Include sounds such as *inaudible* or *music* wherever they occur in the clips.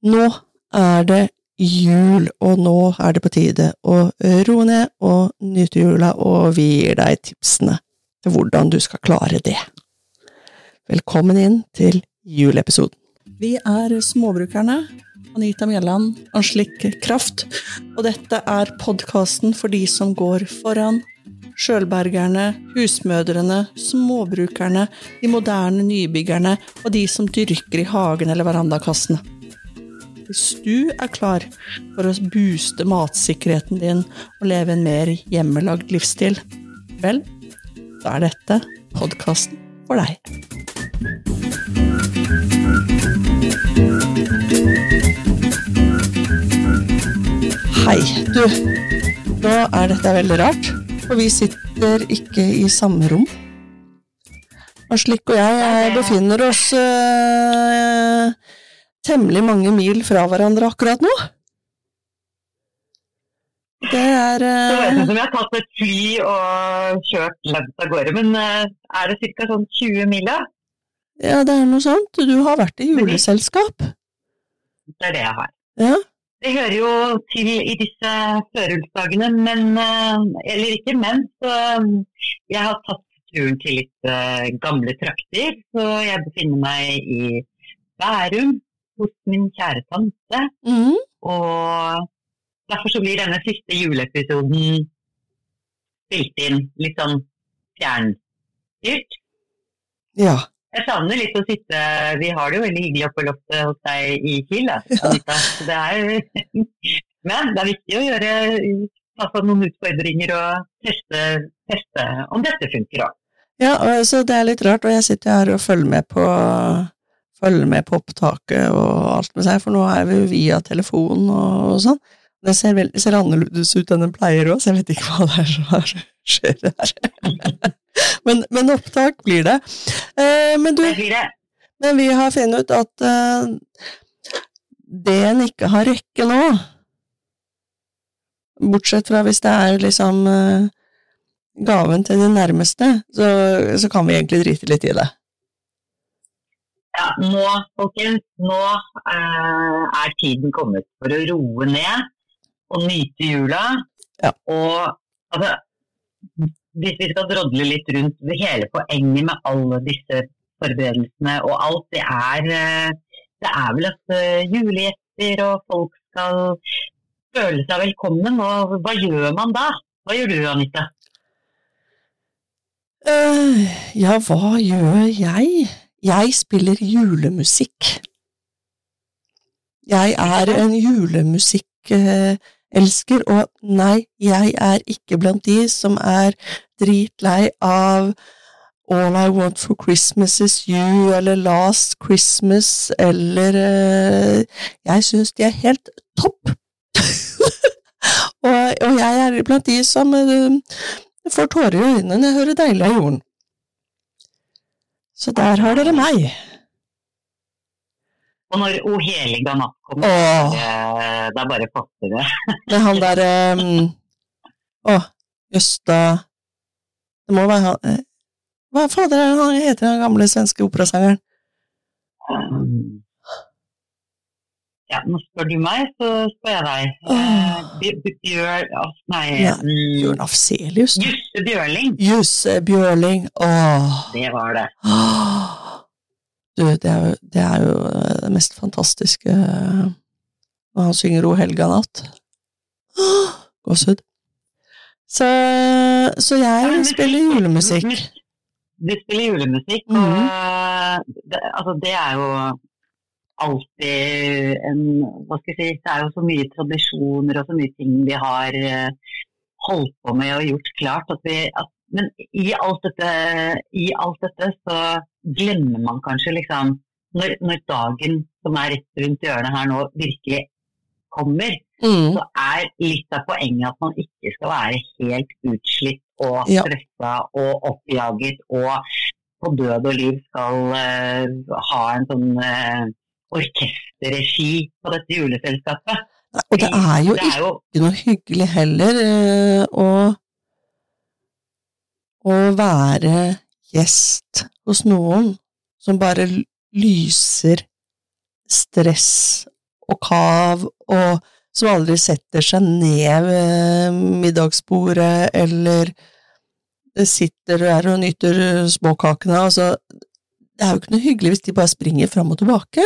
Nå er det jul, og nå er det på tide å roe ned og nyte jula, og vi gir deg tipsene til hvordan du skal klare det. Velkommen inn til juleepisoden. Vi er Småbrukerne, Anita Mjelland, Anslik Kraft, og dette er podkasten for de som går foran. Sjølbergerne, husmødrene, småbrukerne, de moderne nybyggerne og de som dyrker i hagen eller verandakassene. Hvis du er klar for å booste matsikkerheten din og leve en mer hjemmelagd livsstil, vel, da er dette podkasten for deg. Hei, du. Nå er dette veldig rart, for vi sitter ikke i samme rom. Slik og jeg eh, befinner oss uh, temmelig mange mil fra hverandre akkurat nå. Det er uh, Det høres ut som vi har tatt et fly og kjørt langt av gårde, men uh, er det ca. sånn 20 mil, da? Ja, det er noe sånt. Du har vært i juleselskap. Det er det jeg har. Ja. Det hører jo til i disse førjulsdagene, men Eller ikke men, så jeg har tatt turen til litt gamle trakter. Så jeg befinner meg i Bærum hos min kjære tante. Mm. Og derfor så blir denne siste juleepisoden spilt inn litt sånn fjernstyrt. Ja. Jeg savner litt å sitte Vi har det jo veldig hyggelig oppe på loftet hos deg i Kiel, Anita. Det er, *laughs* men det er viktig å gjøre altså noen utfordringer og teste, teste om dette funker òg. Ja, så det er litt rart, og jeg sitter her og følger med på følger med på opptaket og alt med seg, for nå er vi jo via telefon og, sånn. Det ser, vel, ser annerledes ut enn den pleier òg, så jeg vet ikke hva det er som skjer her. *laughs* men, men, opptak blir det. Eh, men du, men vi har funnet ut at eh, det en ikke har rekke nå, bortsett fra hvis det er liksom eh, gaven til de nærmeste, så, så, kan vi egentlig drite litt i det. Ja, nå, folkens, nå eh, er tiden kommet for å roe ned og nyte jula. Ja. Og altså, hvis vi skal drodle litt rundt hele poenget med alle disse forberedelsene og alt, det er, eh, det er vel at eh, julegjester og folk skal føle seg velkommen. Og hva gjør man da? Hva gjør du, Anita? Uh, ja, hva gjør jeg? Jeg spiller julemusikk. Jeg er en julemusikkelsker, og nei, jeg er ikke blant de som er dritlei av All I Want for Christmas Is You eller Last Christmas eller uh, Jeg syns de er helt topp. *laughs* og, og, jeg er blant de som uh, får tårer i øynene når jeg hører Deilig av jorden. Så der har dere meg. Og når O heliga natt kommer, da bare passer det. er *laughs* han derre um, Å, Jøsta Det må være han eh, Hva fader er han heter, den gamle svenske operasangeren? Um, ja, nå spør du meg, så spør jeg deg. Oh. Bjørn Nei, ja, Bjørn Afselius. Jusse Bjørling. Jusse Bjørling, åh. Det var det. *gasps* Du, det er, jo, det er jo det mest fantastiske når han synger O helga natt. *gasps* Gåsehud. Så, så jeg ja, spiller julemusikk. Du spiller julemusikk, mm -hmm. det, altså, det er jo alltid en Hva skal jeg si Det er jo så mye tradisjoner og så mye ting vi har holdt på med og gjort klart. At vi, at, men i alt, dette, i alt dette så glemmer man kanskje liksom når, når, dagen som er rett rundt hjørnet her nå, virkelig kommer, mm. så er litt av poenget at man ikke skal være helt utslitt og Ja. og oppjaget og på død og liv skal uh, ha en sånn uh, orkesterregi på dette juleselskapet. Og det er jo Det er ikke noe hyggelig heller eh, å, å være gjest hos noen som bare lyser stress og kav, og som aldri setter seg ned ved middagsbordet, eller sitter der og nyter småkakene. Altså, det er jo ikke noe hyggelig hvis de bare springer fram og tilbake.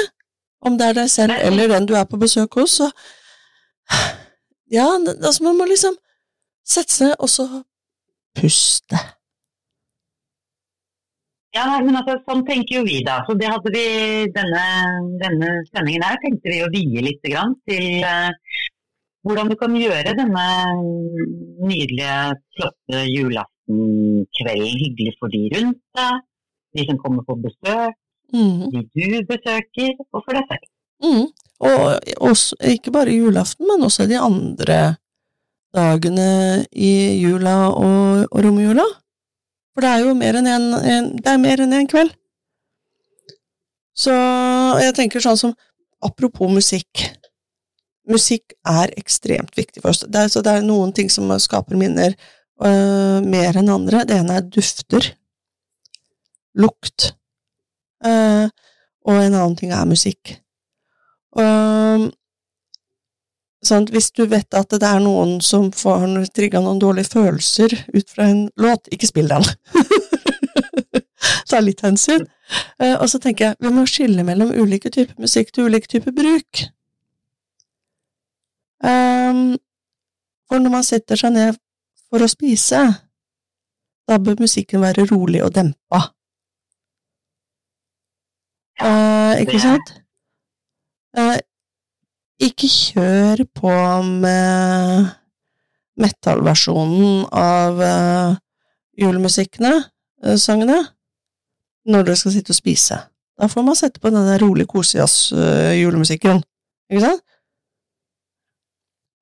Om det er deg selv eller den du er på besøk hos, så Ja, altså, man må liksom sette seg ned, og så puste. Ja, men altså, Sånn tenker jo vi, da. Så det hadde vi, Denne, denne sendingen her tenkte vi å vie litt grann til uh, hvordan du kan gjøre denne nydelige, flotte julaftenkvelden hyggelig for de rundt deg, de som kommer på besøk, mm. du besøker, og for deg selv. Mm. Og også, ikke bare julaften, men også de andre dagene i jula og, og romjula. For det er jo mer enn en, en, det mer enn én en kveld. Så jeg tenker sånn som Apropos musikk. Musikk er ekstremt viktig for oss. Det er, så det er noen ting som skaper minner øh, mer enn andre. Det ene er dufter. Lukt. Uh, og en annen ting er musikk. Uh, Sånn, hvis du vet at det er noen som får trigga noen dårlige følelser ut fra en låt, ikke spill den. *laughs* Ta litt hensyn. Uh, og så tenker jeg vi må skille mellom ulike typer musikk til ulike typer bruk. Um, for når man setter seg ned for å spise, da bør musikken være rolig og dempa. Uh, ikke sant? Uh, ikke kjør på med metallversjonen av uh, julemusikkene, uh, sangene, når dere skal sitte og spise. Da får man sette på den der rolig kosejazz-julemusikken, ikke sant?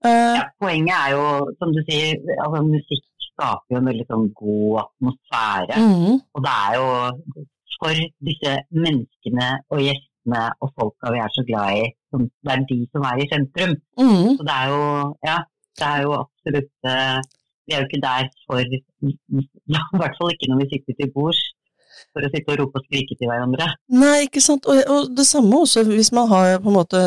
ja, poenget er jo, som du sier, altså musikk skaper jo en veldig sånn god atmosfære. Mm. Og det er jo for disse menneskene og gjestene og folka vi er så glad i, som, det er de som er i sentrum. Mm. Så det er jo, ja, det er jo absolutt uh, Vi er jo ikke der for ja, *laughs* I hvert fall ikke når vi sitter til bords for å sitte og rope og skrike til hverandre. Nei, ikke sant. Og, og det samme også hvis man har på en måte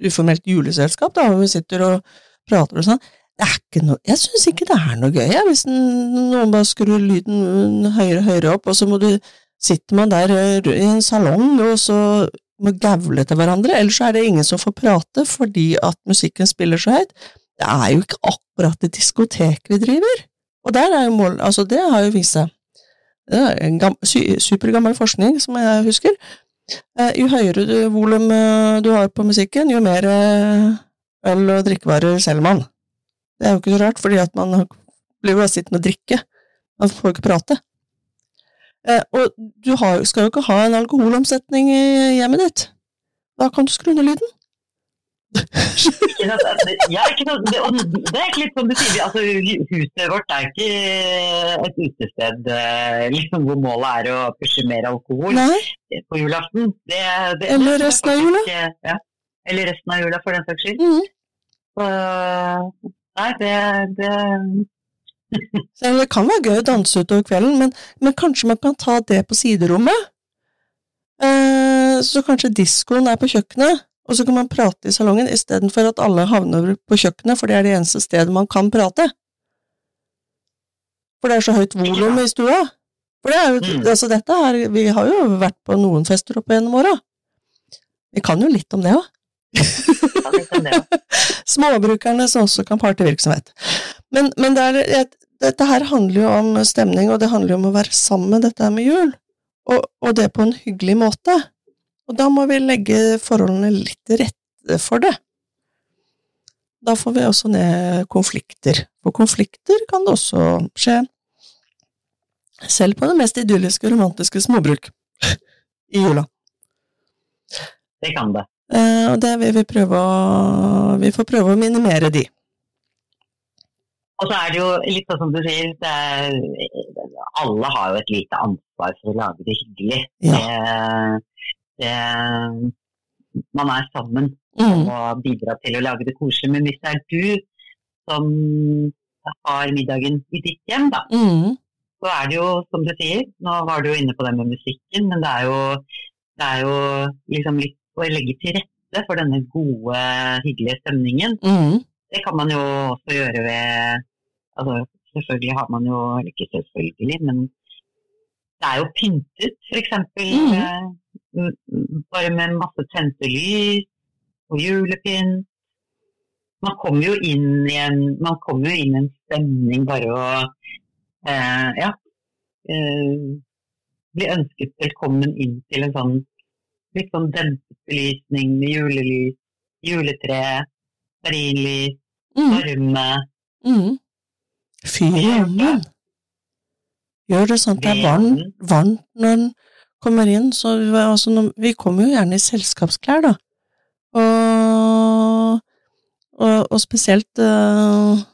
uformelt juleselskap, da, hvor vi sitter og prater og sånn. Det er ikke noe, jeg syns ikke det er noe gøy, jeg, hvis noen bare skrur lyden høyere og høyere opp, og så må du sitter man der i en salong, og så må gaule til hverandre, ellers så er det ingen som får prate fordi at musikken spiller så høyt. Det er jo ikke akkurat et diskotek vi driver. Og der er jo mål, altså det har jo vist seg. Det er en supergammel forskning, som jeg husker. Eh, jo høyere volum eh, du har på musikken, jo mer eh, øl og drikkevarer selger man. Det er jo ikke så rart, fordi at man blir jo sittende og drikke. Man får jo ikke prate. Eh, og du har, skal jo ikke ha en alkoholomsetning i hjemmet ditt. Da kan du skru ned lyden. ja, ikke noe, det, det, er ikke litt som du sier, altså, huset vårt er ikke et utested eh, liksom, hvor målet er å pushe mer alkohol Nei. på julaften. Det, det, Eller resten av jula. Ja. Eller resten av jula, for den saks skyld. Mm. Så, nei, det, det det kan være gøy å danse utover kvelden, men, men, kanskje man kan ta det på siderommet? Eh, så kanskje diskoen er på kjøkkenet, og så kan man prate i salongen istedenfor at alle havner på kjøkkenet, for det er det eneste stedet man kan prate. For det er så høyt volum i stua. For det er jo, mm. altså dette her, Vi har jo vært på noen fester opp gjennom åra. Vi kan jo litt om det òg. *laughs* Småbrukerne som også kan partyvirksomhet. Men, men det er, dette her handler jo om stemning, og det handler jo om å være sammen, dette her med jul. Og, og, det på en hyggelig måte. Og da må vi legge forholdene litt til rette for det. Da får vi også ned konflikter. For konflikter kan det også skje. Selv på det mest idylliske og romantiske småbruk i jula. Det kan det. Eh, og det vil vi prøve å Vi får prøve å minimere de. Og så er det jo litt sånn som du sier, er, alle har jo et lite ansvar for å lage det hyggelig. Ja. Det, det, man er sammen mm. og bidrar til å lage det koselig. Men hvis det er du som har middagen i ditt hjem, da, mm. så er det jo som du sier, nå var du jo inne på det med musikken, men det er jo, det er jo liksom litt å legge til rette for denne gode, hyggelige stemningen. Mm. Det kan man jo også gjøre ved altså Selvfølgelig har man jo Ikke selvfølgelig, men det er jo pyntet, f.eks. Mm. eh, bare med masse tente lys og julepynt. Man kommer jo inn i en, man kommer jo inn i en stemning bare å eh, ja, eh, bli ønsket velkommen inn til en sånn litt sånn dempet belysning med julelys, juletre, stearinlys, Mm. varme. Mm. Fyr i ovnen. Gjør det sånn at det er varmt, varmt når den kommer inn. Så vi, altså, vi kommer jo gjerne i selskapsklær, da. Og, og, og spesielt eh,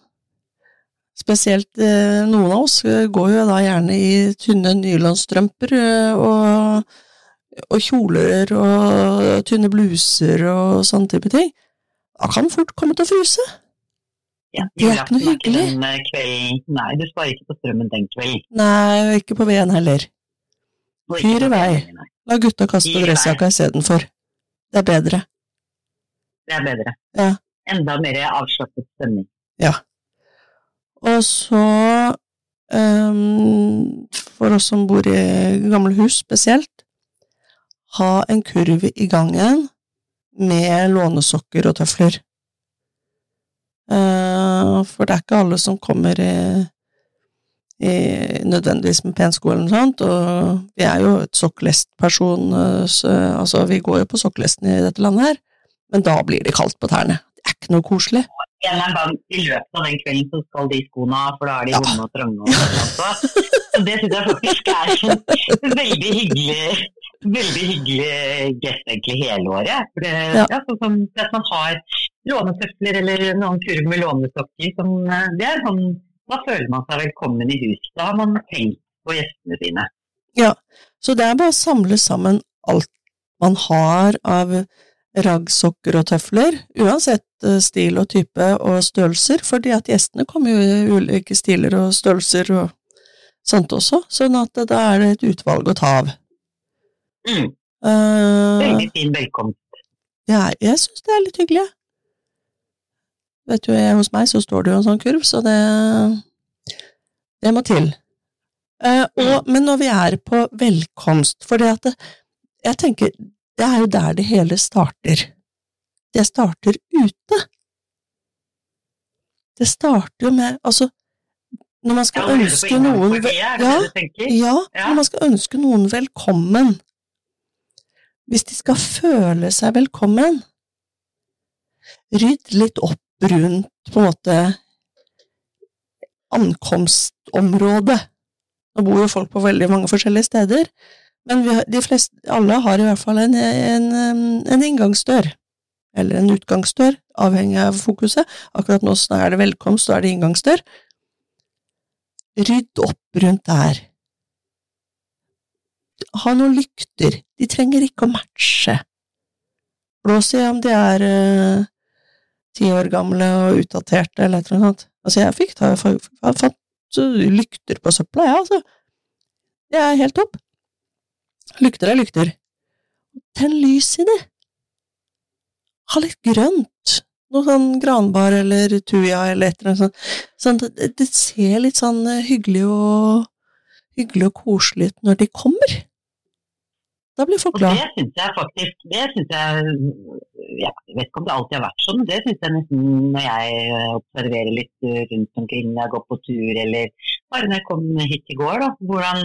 Spesielt eh, noen av oss går jo da gjerne i tynne nylonstrømper eh, og, og kjoler og tynne bluser og sånne type ting. Da kan fort komme til å fryse. Det er ikke noe hyggelig. eh, kvelden. Nei, du sparer ikke på strømmen den kvelden. Nei, og ikke på veden heller. Fyr i vei. La gutta kaste dressjakka istedenfor. Det er bedre. Det er bedre. Ja. Enda mer avslappet stemning. Ja. Og så, um, for oss som bor i gamle hus spesielt, ha en kurv i gangen med lånesokker og tøfler. Eh, for det er ikke alle som kommer i, i nødvendigvis med pensko eller noe sånt, og vi er jo et sokkelestperson, eh, så, altså vi går jo på sokkelesten i dette landet her, men da blir det kaldt på tærne. Det er ikke noe koselig. En eller annen gang i løpet av den kvelden så skal de skoene av, for da er de Ja. vonde og trange. Og sånt så det syns jeg faktisk er en *laughs* veldig hyggelig Veldig hyggelig gest egentlig hele året. For det, Ja. ja. sånn som at man har lånetøfler eller noen kurv med lånesokker, som, eh, det er sånn, da føler man seg velkommen i huset. Da har man tenkt på gjestene sine. Ja, Så det er bare å samle sammen alt man har av raggsokker og tøfler, uansett eh, stil og type og størrelser, fordi at gjestene kommer jo i ulike stiler og størrelser og sånt også, sånn at da er det et utvalg å ta av. Mm. Eh, Veldig fin velkomst. ja, jeg syns det er litt hyggelig. jeg. Vet du, jeg, hos meg så står det jo en sånn kurv, så det, det må til. Uh, og, men når vi er på velkomst, for det at det, jeg tenker, det er jo der det hele starter. Det starter ute. Det starter jo med, altså, når man skal ønske noen ja, Ja. når man skal ønske noen velkommen. Hvis de skal føle seg velkommen, rydd litt opp rundt på en måte ankomstområdet. Nå bor jo folk på veldig mange forskjellige steder, men har- de fleste, alle har i hvert fall en, en, um, en inngangsdør, eller en utgangsdør, avhengig av fokuset. Akkurat nå er det velkomst, da er det inngangsdør. Rydd opp rundt der. Ha noen lykter, de trenger ikke å matche. Blås i om de er eh, ti år gamle og utdaterte eller et eller annet. Altså, jeg fikk ta, jeg fant eh, lykter på søpla, jeg, altså. Det er helt topp. Lykter er lykter. Tenn lys i det. Ha litt grønt. Noe sånn granbar eller tuja eller et eller annet sånt. Sånn det, det ser litt sånn eh, hyggelig og hyggelig og koselig ut når de kommer. Da blir folk glad. det syns jeg faktisk Det synes jeg ja, Jeg vet ikke om det alltid har vært sånn, det syns jeg nesten når jeg observerer litt rundt omkring når jeg går på tur, eller bare når jeg kom hit i går. da, hvordan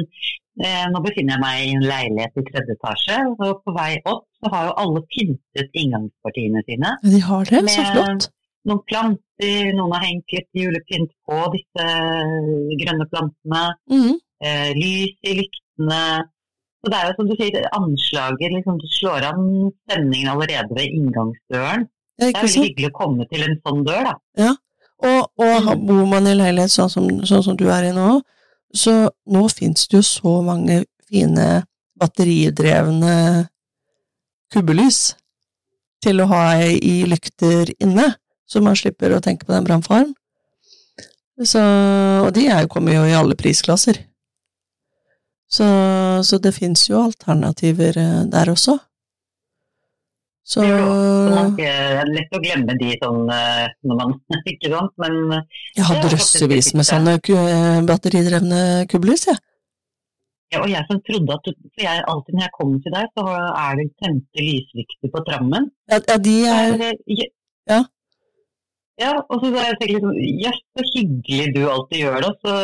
eh, Nå befinner jeg meg i en leilighet i tredje etasje, og på vei opp så har jo alle pyntet inngangspartiene sine. Ja, de har det, så flott. Noen planter, noen har hengt litt julepynt på disse grønne plantene. Mhm. Eh, lys i lyktene. Så det er jo som du sier, anslaget liksom, Du slår an stemningen allerede ved inngangsdøren. Ja, Det er veldig hyggelig å komme til en sånn dør, da. Og, og Mm. bor man i leilighet sånn som, sånn som du er i nå, så nå finnes det jo så mange fine batteridrevne kubbelys til å ha i lykter inne, så man slipper å tenke på den brannfaren. Og de er jo, kommer jo i alle prisklasser. Så, så det finnes jo alternativer eh, der også. Så Det er lett å glemme de sånn eh, når man *laughs* Ikke sant? Men jeg har drøssevis med sånne batteridrevne kubbelys, jeg. ja, og jeg som trodde at For jeg, alltid når jeg kommer til deg, så er det tente lyslykter på trammen. Ja, ja, de er er ja. Ja. Og så har jeg tenkte liksom, jøss, så hyggelig du alltid gjør det. Så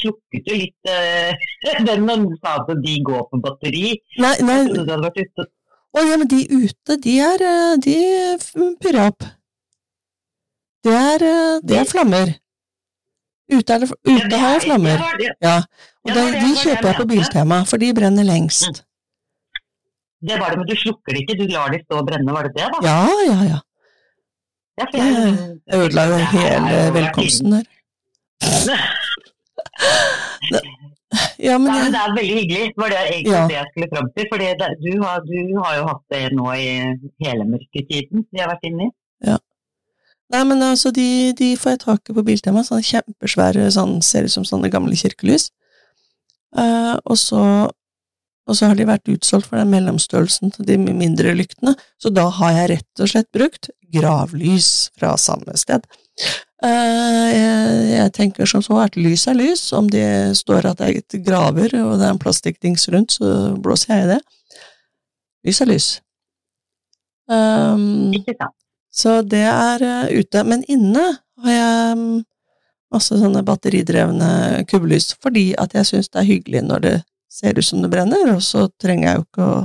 slukket du litt eh, *laughs* den når du sa at de går på batteri. Nei, nei, Jeg trodde du hadde vært ute. Å ja, men de ute, de er eh, De pyrrer opp. Det er, eh, det er flammer. Ute, er det, ute har jeg flammer. Ja, og det de kjøper jeg jeg på. Biltema, for de brenner lengst. Det var det, men du slukker det ikke, du lar de stå og brenne, var det det da? Ja, ja, ja. Ja, *laughs* jeg, ødela jo hele velkomsten der. *laughs* Ja, men det er veldig hyggelig, var det egentlig Ja. det jeg skulle fram til. For du, har- du har jo hatt det nå i hele mørketiden vi har vært inne i. Nei, men altså, de, de får jeg tak i på Biltema, sånne kjempesvære, sånn, ser ut som sånne gamle kirkelys. Uh, og så og så har de vært utsolgt for den mellomstørrelsen til de mindre lyktene, så da har jeg rett og slett brukt gravlys fra samme sted. Eh, jeg, tenker som så at lys er lys, om det står at det er et graver og det er en plastikkdings rundt, så blåser jeg i det. Lys er lys. Um, så det er eh, ute. Men inne har jeg mm, masse sånne batteridrevne kubbelys, fordi at jeg syns det er hyggelig når det ser ut som det brenner, og så trenger jeg jo ikke å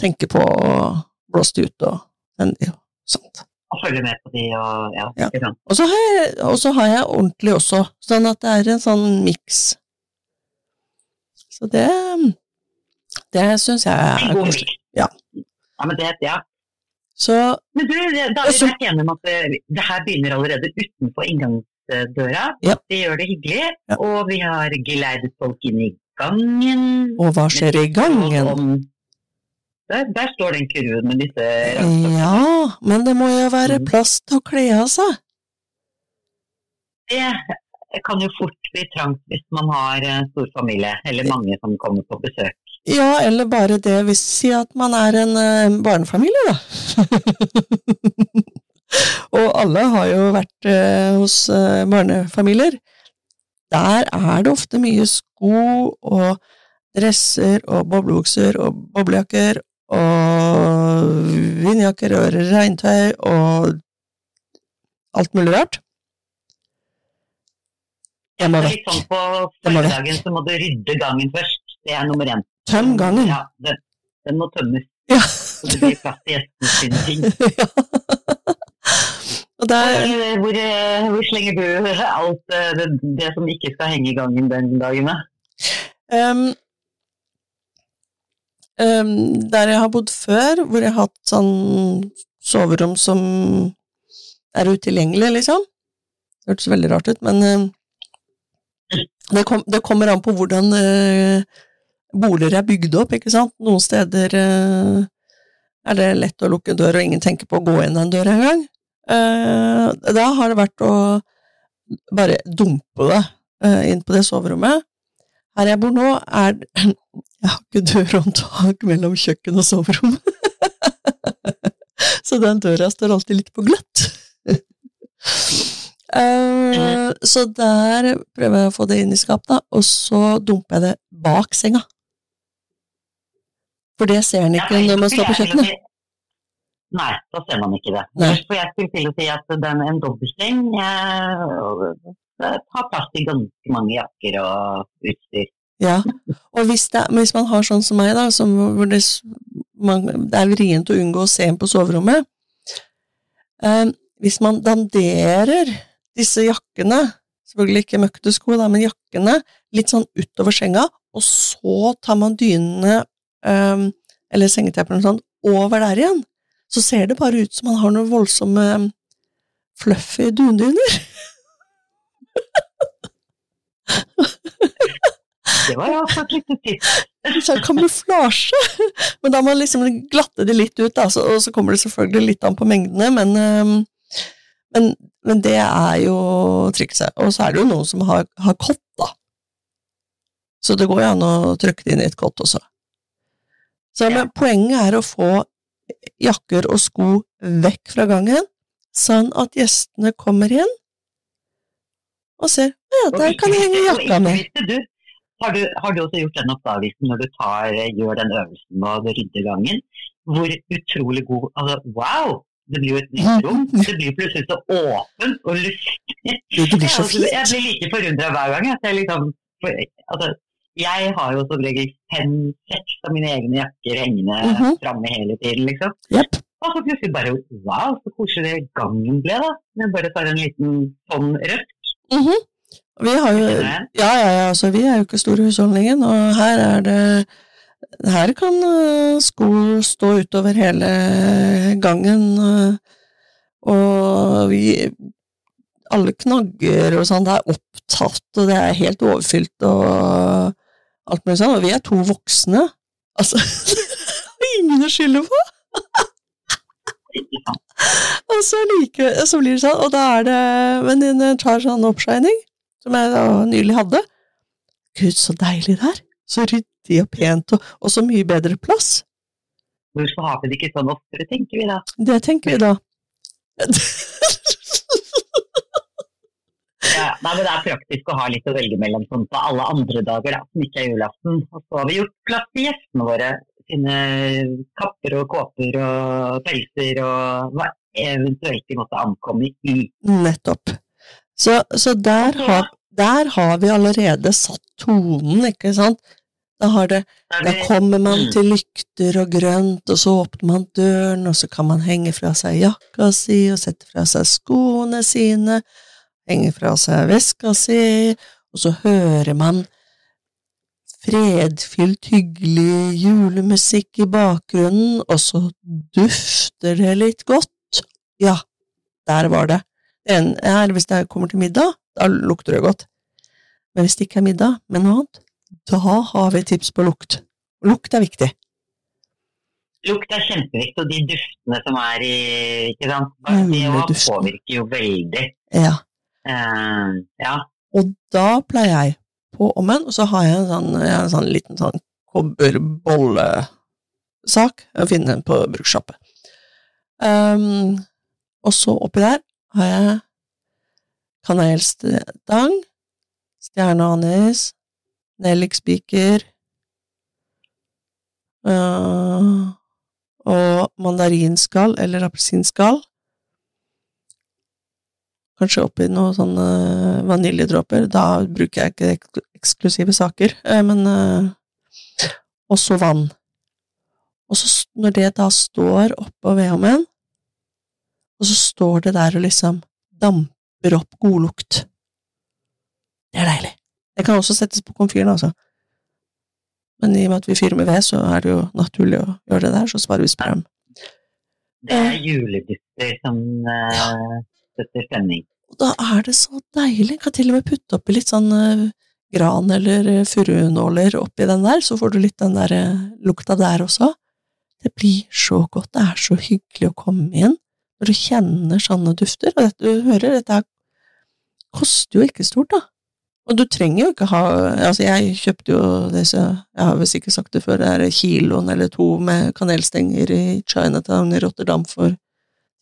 tenke på å blåse det ut og den, jo, sånt. Og følge med på de og ja, Ja. ikke sant? Og så har jeg, og så har jeg ordentlig også, sånn at det er en sånn miks. Så det det syns jeg er god miks. Ja. ja, men det, ja. Så Men du, da er vi vært enige om at det, det her begynner allerede utenfor inngangsdøra. Ja. Det gjør det hyggelig, Ja. og vi har geleidet folk inn i gangen. Og hva skjer i gangen? Der, der står den kurven med disse rakkene. Ja, men det må jo være Mm. plass til å kle av seg. Det kan jo fort bli trangt hvis man har stor familie, eller mange som kommer på besøk. Ja, eller bare det hvis Si at man er en eh, barnefamilie, da. *laughs* og alle har jo vært eh, hos eh, barnefamilier. Der er det ofte mye sko og dresser og boblebukser og boblejakker og vindjakker og regntøy og alt mulig rart. Jeg må vekk. litt sånn på Det formiddagen så må du rydde gangen først. Det er nummer én. Tøm gangen. Ja, den, den må tømmes. Ja. Så det blir plass til gjestene sine *laughs* ting. ja. Der Eh, Hvor, eh, hvor slenger du alt eh, det, det som ikke skal henge i gangen den dagen? da? Um, um, der jeg har bodd før, hvor jeg har hatt sånn soverom som er utilgjengelig, liksom. Det hørtes veldig rart ut, men uh, det, kom, det kommer an på hvordan uh, boliger er bygd opp, ikke sant. Noen steder uh, er det lett å lukke dør, og ingen tenker på å gå inn den døra engang. Uh, da har det vært å bare dumpe det uh, inn på det soverommet. Her jeg bor nå, er *clears throat* Jeg har ikke dørhåndtak mellom kjøkken og soverom. *laughs* så den døra står alltid litt på gløtt. *laughs* Eh, så der prøver jeg å få det inn i skapet, og så dumper jeg det bak senga. For det ser en ikke når man står på kjøkkenet. Nei, da ser man ikke det. For jeg skulle til å si at den, en dobbeltseng har plass til ganske mange jakker og utstyr. Ja, og hvis, det, hvis man har sånn som meg, da, som, hvor det, man, det er vrient å unngå å se en på soverommet eh, Hvis man danderer disse jakkene, selvfølgelig ikke møkkete sko, da, men jakkene, litt sånn utover senga, og så tar man dynene, eh, eller sengeteppene sånn, over der igjen, så ser det bare ut som man har noen voldsomme fluffy dundyner. Det var iallfall et lite tips. sånn kamuflasje. Men da må man liksom glatte det litt ut, da, så, og så kommer det selvfølgelig litt an på mengdene, men, men, men det er jo trikset. Og så er det jo noen som har, har kott, da. Så det går jo an å trykke det inn i et kott også. Så Ja. poenget er å få jakker og sko vekk fra gangen, sånn at gjestene kommer inn og ser ja, der kan jeg henge jakka mi. Har du, har du, også gjort den oppdagelsen når du tar, gjør den øvelsen med å rydde gangen, hvor utrolig god altså, Wow! Det blir jo et nytt rom. Det blir plutselig så åpent og luftig. Det blir så fint. Jeg blir like forundra hver gang. At jeg, liksom, for, altså, jeg har jo som regel fem-seks av mine egne jakker hengende mm -hmm. framme hele tiden, liksom. Yep. Og så plutselig bare wow, så koselig gangen ble, da. Men bare tar en liten sånn rødt. Mm -hmm. Vi har jo Ja, ja, ja, altså vi er jo ikke store husholdningen, og her er det her kan uh, sko stå utover hele gangen, uh, og vi Alle knagger og sånn, det er opptatt, og det er helt overfylt og alt mulig sånn, og vi er to voksne. Altså, *laughs* ingen å skylde på! *laughs* og så, like, så blir det sånn, og da er det Venninne tar sånn oppshining, som jeg da nylig hadde. Gud, så deilig det er! Så ryddig og pent, og, og så mye bedre plass. Hvorfor har vi det ikke sånn oftere, tenker vi da? Det tenker vi da. *laughs* nei, men Det er praktisk å ha litt å velge mellom sånn på alle andre dager, da, som ikke er julaften. Og så har vi gjort plass til gjestene våre. Sine kapper og kåper og pelser og hva eventuelt de måtte ankomme i. Nettopp. Så, så der, har, der har vi allerede satt tonen, ikke sant? Da, det, da, kommer man mm. til lykter og grønt, og så åpner man døren, og så kan man henge fra seg jakka si og sette fra seg skoene sine, henge fra seg veska si, og så hører man fredfylt, hyggelig julemusikk i bakgrunnen, og så dufter det litt godt. Ja, der var det. En, hvis det kommer til middag, da lukter det godt. Men hvis det ikke er middag, men noe annet, da har vi tips på lukt. Lukt er viktig. Lukt er kjempeviktig, og de duftene som er i ikke sant? Det påvirker jo veldig. Ja. Uh, ja. Og da pleier jeg på ommen, og så har jeg en sånn, jeg en sånn liten sånn kobberbollesak. Jeg finner den på brukssjappe. Um, og så oppi der har jeg kanelstang, stjerneanis, nellikspiker uh, og mandarinskall eller appelsinskall. Kanskje oppi noen sånne vaniljedråper. Da bruker jeg ikke ek eksklusive saker, uh, men Og også vann. Og så når det da står oppå vedovnen, og så står det der og liksom damper opp godlukt. Det er deilig. Det kan også settes på komfyren, altså. Men i og med at vi fyrer med ved, så er det jo naturlig å gjøre det der, så sparer vi strøm. Det er juledytter som uh, støtter stemning. Da er det så deilig. Jeg kan til og med putte oppi litt sånn uh, gran eller uh, furunåler oppi den der, så får du litt den der uh, lukta der også. Det blir så godt. Det er så hyggelig å komme inn når du kjenner sånne dufter. Og dette, du hører, dette koster jo ikke stort, da. Og du trenger jo ikke ha Altså, jeg kjøpte jo disse Jeg har visst ikke sagt det før, det er kiloen eller to med kanelstenger i Chinatown i Rotterdam for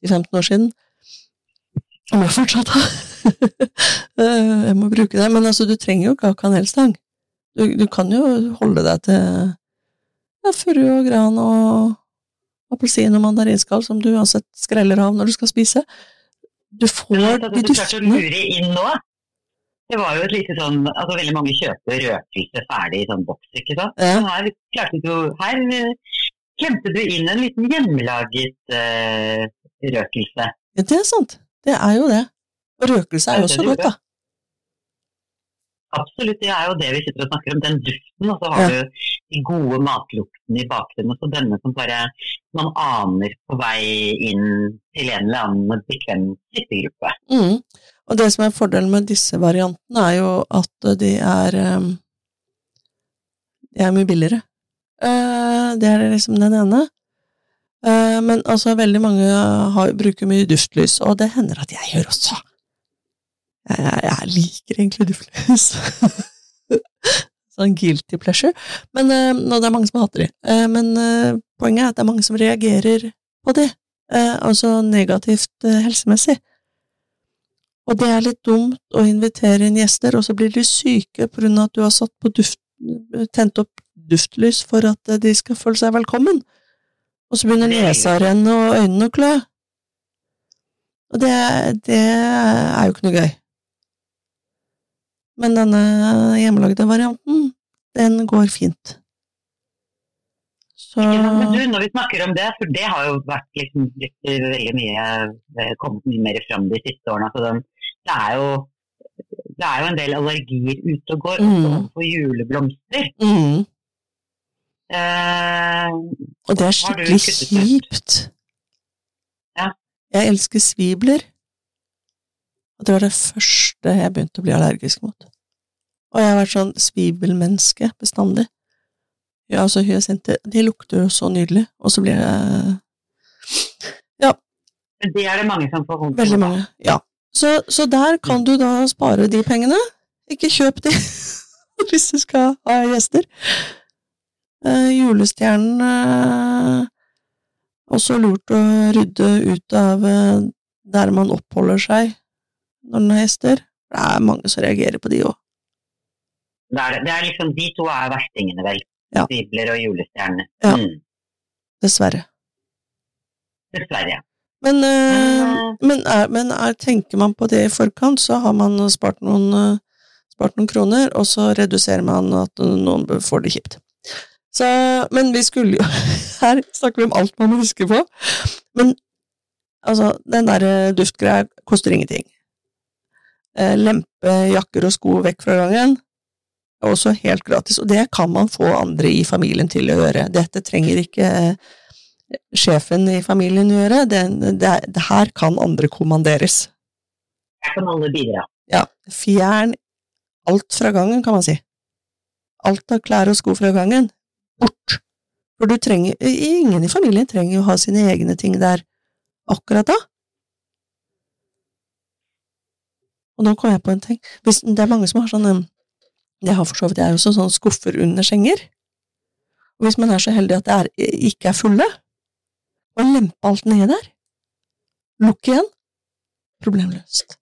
15 år siden. Om jeg fortsatt har *laughs* eh, Jeg må bruke det. Men altså, du trenger jo ikke ha kanelstang. Du, du kan jo holde deg til ja, furu og gran og appelsin og mandarinskall som du uansett skreller av når du skal spise. Du får de duftene. Det var jo et lite sånn altså Veldig mange kjøper røkelse ferdig i sånn boks, ikke sant. Ja. her klarte du Her uh, klemte du inn en liten hjemmelaget uh, røkelse. Ja, det er sant. Det er jo det. Og røkelse er jo også godt, da. Absolutt, det er jo det vi sitter og snakker om, den duften. Og så har ja. du de gode matluktene i bakgrunnen. Og så denne som bare man aner på vei inn til en eller annen bekvem sittegruppe. Mm. Og det som er fordelen med disse variantene, er jo at de er ehm, De er mye billigere. Eh, det er liksom den ene. Eh, men altså, veldig mange har, bruker mye duftlys, og det hender at jeg gjør også. Jeg, jeg liker egentlig duftlys. *laughs* Sånn guilty pleasure. Men, nå, det er mange som hater de. Eh, men eh, poenget er at det er mange som reagerer på de. Eh, altså negativt eh, helsemessig. Og det er litt dumt å invitere inn gjester, og så blir de syke på grunn av at du har duft, tent opp duftlys for at eh, de skal føle seg velkommen. Og så begynner er nesa å renne og øynene å klø. Og det, det er jo ikke noe gøy. Men denne hjemmelagde varianten, den går fint. Så ja. Men du, når vi snakker om det, for det har jo vært liksom litt, veldig mye eh, kommet mye mer fram de siste årene. Altså den, det, er jo, det er jo en del allergier ute og går, Mm. også for juleblomster. mm, Eh, Og det er skikkelig kjipt. Ja. Jeg elsker svibler. Og det var det første jeg begynte å bli allergisk mot. Og jeg har vært sånn svibelmenneske bestandig. Ja, altså hyasinter, de lukter jo så nydelig, og så blir det Ja. det er det mange som får vondt av. Veldig mange, ja. Så, så der kan du da spare de pengene. Ikke kjøp de *laughs* hvis du skal ha gjester. Eh, julestjernen eh, Også lurt å rydde ut av eh, der man oppholder seg når den har hester. Det er mange som reagerer på de òg. Det er, det. er liksom, de to er verstingene, vel. Ja. Bibler og julestjerne. Ja. Mm, Dessverre. dessverre. Men, eh, Men, men, er, men er, tenker man på det i forkant, så har man spart noen, eh, spart noen kroner, og så reduserer man at noen får det kjipt. Så, men vi skulle jo *laughs* Her snakker vi om alt man må huske på. Men altså, den der eh, duftgreia koster ingenting. Eh, lempe jakker og sko vekk fra gangen er også helt gratis, og det kan man få andre i familien til å gjøre. Dette trenger ikke eh, sjefen i familien gjøre, det, det, det her kan andre kommanderes. her kan alle bidra. Ja, fjern alt fra gangen, kan man si. Alt av klær og sko fra gangen, bort. For du trenger, ingen i familien trenger jo ha sine egne ting der akkurat da. Og nå kom jeg på en ting. Hvis, det er mange som har sånne Jeg har for så vidt jeg også sånne skuffer under senger. Og hvis man er så heldig at det ikke er fulle, og lempe alt nedi der, lukk igjen, problemløst.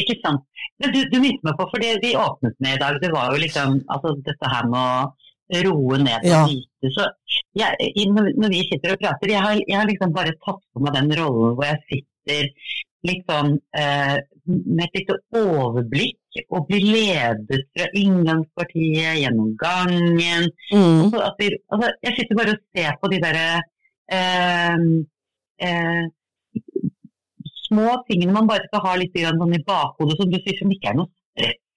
Ikke sant. Men du, du minnet meg på, for det vi åpnet med i dag, det var jo liksom altså dette her med å roe ned og Ja. vite. Så jeg, når, vi sitter og prater, jeg har, jeg har liksom bare tatt på meg den rollen hvor jeg sitter liksom eh, med et lite overblikk og blir ledet fra inngangspartiet gjennom gangen. Mm. Vi, altså, jeg sitter bare og ser på de derre eh, eh, små tingene man bare skal ha litt sånn i bakhodet, som du sier, som ikke er noen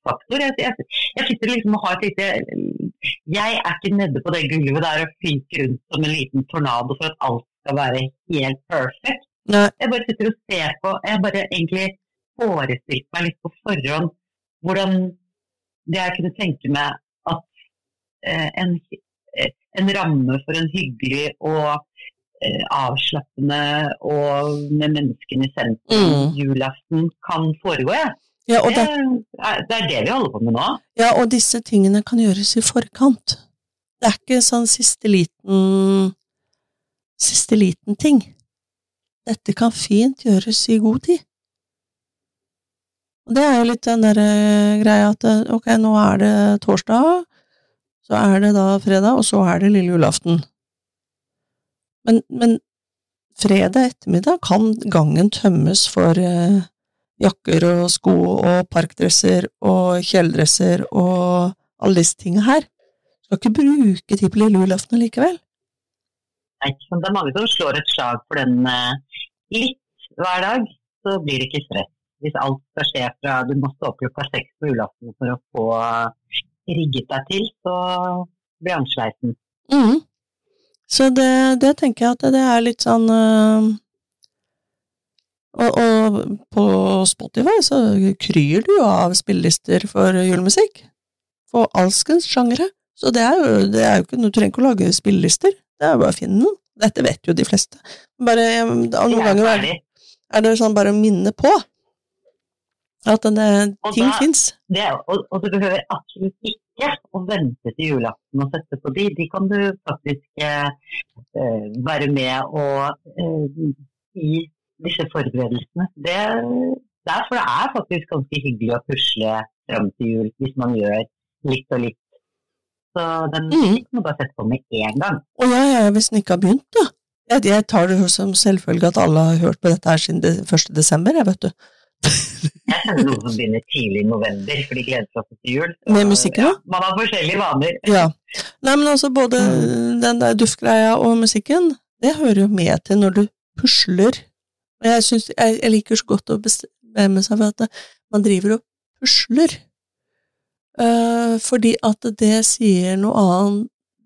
stressfaktor. Jeg, jeg, jeg sitter liksom og har et lite Jeg er ikke nede på det gulvet der og fyker rundt som en liten tornado for at alt skal være helt perfekt. Nei, Jeg bare sitter og ser på Jeg bare egentlig forestilt meg litt på forhånd hvordan det jeg kunne tenke meg at eh, en, en ramme for en hyggelig og eh, avslappende og med menneskene i sentrum Mm. julaften kan foregå. Ja. Ja, Det, det, er, det vi holder på med nå. ja, og disse tingene kan gjøres i forkant. Det er ikke sånn siste liten Siste liten ting. Dette kan fint gjøres i god tid. Og det er jo litt den derre greia at eh, ok, nå er det torsdag, så er det da fredag, og så er det lille julaften. Men, men fredag ettermiddag kan gangen tømmes for eh, jakker og sko og parkdresser og kjeledresser og alle disse tingene her. Skal ikke bruke de på lille julaften likevel. Nei? Det er mange som slår et slag for den eh, litt hver dag, så blir det ikke stress. Hvis alt skal skje fra du må stå opp klokka seks på julaften for å få eh, rigget deg til, så blir han sleiten. Mhm. Så det, det tenker jeg at det er litt sånn øh, og, og på Spotify så kryr det jo av spillelister for julemusikk. For alskens sjangere. Så det er jo, det er jo ikke, du trenger ikke å lage spillelister. Det er jo bare å finne noen. Dette vet jo de fleste. Bare, noen er ganger er, er det sånn bare å minne på at denne, ting fins. Og, og du behøver absolutt ikke å vente til julaften og sette på de. De kan du faktisk eh, eh være med og eh, i disse forberedelsene. Det, derfor det er faktisk ganske hyggelig å pusle fram til jul hvis man gjør litt og litt. Så den mm. må bare sette på med én gang. Å ja, ja, hvis den ikke har begynt, da. Jeg, jeg tar det som selvfølge at alle har hørt på dette her siden 1. desember, jeg, vet du. jeg kjenner noen som begynner tidlig i november, for de gleder seg til jul. Med musikken, ja, Man har forskjellige vaner. Ja. Nei, men altså både mm. den der duftgreia og musikken, det hører jo med til når du pusler. Og jeg, synes, jeg, jeg liker så godt å bestemme seg for at man driver og pusler. Uh, fordi at det sier noe annet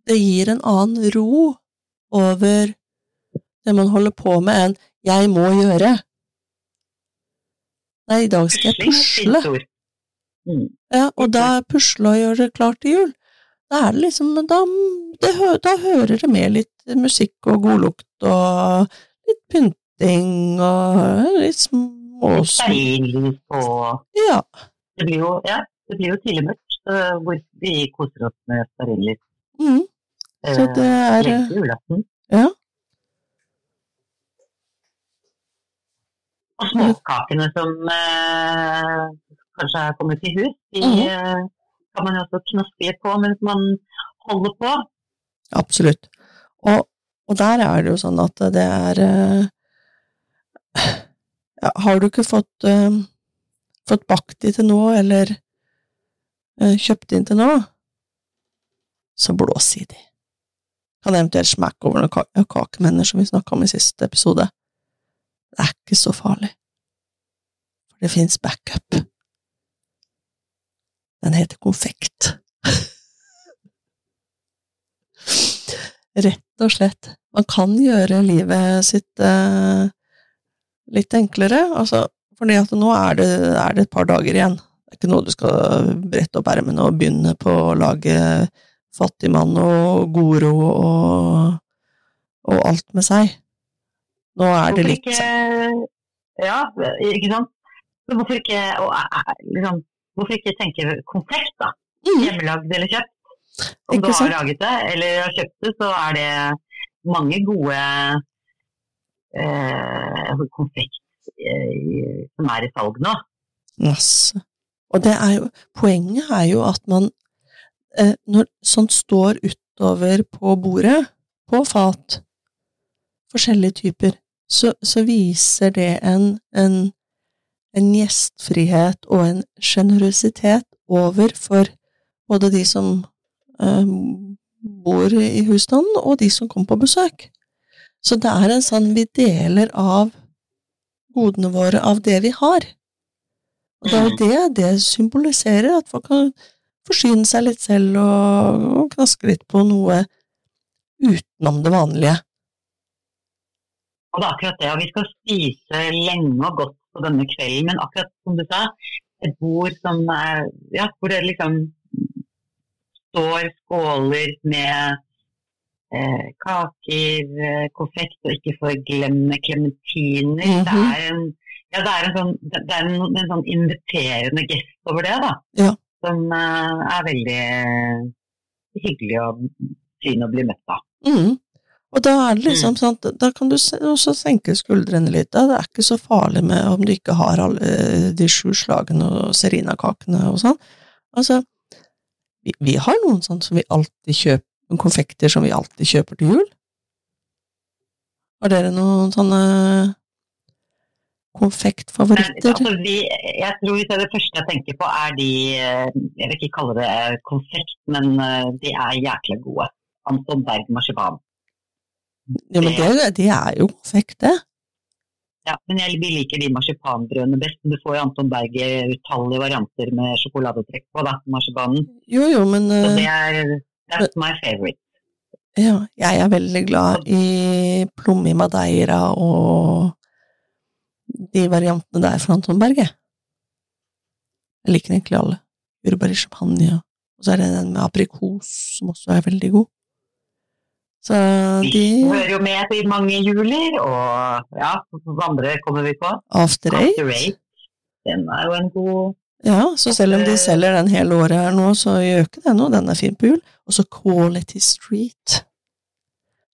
Det gir en annen ro over det man holder på med, enn 'jeg må gjøre'. Nei, i dag skal jeg pusle. Mm. Ja, og da pusle og gjøre klart til jul. Da er det liksom da, det, da hører det med litt musikk og godlukt og litt pynting og litt småsmå og ja. Det blir jo, ja, det blir jo tidlig mørkt, hvor vi koser oss med stearinlys. Mm. Så det er julaften. Ja. Og småkakene som eh, kanskje er kommet i hus, de mm. eh, kan man jo også knaske på mens man holder på. Absolutt. Og, og, der er det jo sånn at det er eh, Har du ikke fått, uh, fått bakt de til nå, eller uh, kjøpt inn til nå, så blås i de. Kan eventuelt smekke over noen kakemenner, som vi snakka om i siste episode. Det er ikke så farlig, for det fins backup. Den heter konfekt. *laughs* Rett og slett. Man kan gjøre livet sitt eh, litt enklere, altså, fordi at nå er det, er det, et par dager igjen. Det er ikke noe du skal brette opp ermene og begynne på å lage fattigmann og goro og, og alt med seg. Nå er det litt ikke, Ja, ikke sant. Hvorfor ikke, liksom, hvorfor ikke tenke konsept, da? Mm. Hjemmelagd eller kjøpt. Om ikke du har sant? laget det eller har kjøpt det, så er det mange gode eh, konfekt eh, som er i salg nå. Masse. Og er jo, poenget er jo at man, eh, når sånt står utover på bordet, på fat, forskjellige typer, så, så viser det en, en, en, gjestfrihet og en sjenerøsitet overfor både de som eh, bor i husstanden, og de som kommer på besøk. Så det er en sånn vi deler av godene våre, av det vi har. Og det er jo det det symboliserer, at folk kan forsyne seg litt selv og, og knaske litt på noe utenom det vanlige. Og det er akkurat det. Og vi skal spise lenge og godt på denne kvelden, men akkurat som du sa, et bord som er Ja, hvor det liksom står skåler med eh, kaker, eh, konfekt, og ikke for glemme klementiner. Mm -hmm. Det er en ja, det er en sånn, det er en, en sånn inviterende gest over det, da. Ja. Som eh, er veldig hyggelig og fin å bli møtt av. Mm. Og da er det liksom mm. sånn da kan du også senke skuldrene litt. Da. Det er ikke så farlig med om du ikke har alle de sju slagene og serinakakene og sånn. Altså, vi, vi, har noen sånn som vi alltid kjøper, konfekter som vi alltid kjøper til jul. Har dere noen sånne konfektfavoritter? Altså, vi, jeg tror det første jeg tenker på, er de Jeg vil ikke kalle det konfekt, men eh, de er jækla gode. Anton Berg marsipan. Ja, men det, det er jo konfekt, det. Ja, men jeg, vi liker de marsipanbrødene best. Du får jo Anton Berg utallige varianter med sjokoladetrekk på, da, marsipanen. Jo, jo, men Så det er that's my favorite. Ja, jeg er veldig glad i plomme i madeira og de variantene der fra Anton Berge. Jeg liker egentlig alle. Jordbær i champagne, og så er det den med aprikos som også er veldig god. Så de Vi hører jo med i mange juler, og ja, andre kommer vi på. After Eight. After Eight. Den er jo en god Ja, så selv om de selger den hele året her nå, så gjør ikke det noe. Den er fin på jul. Og så Quality Street.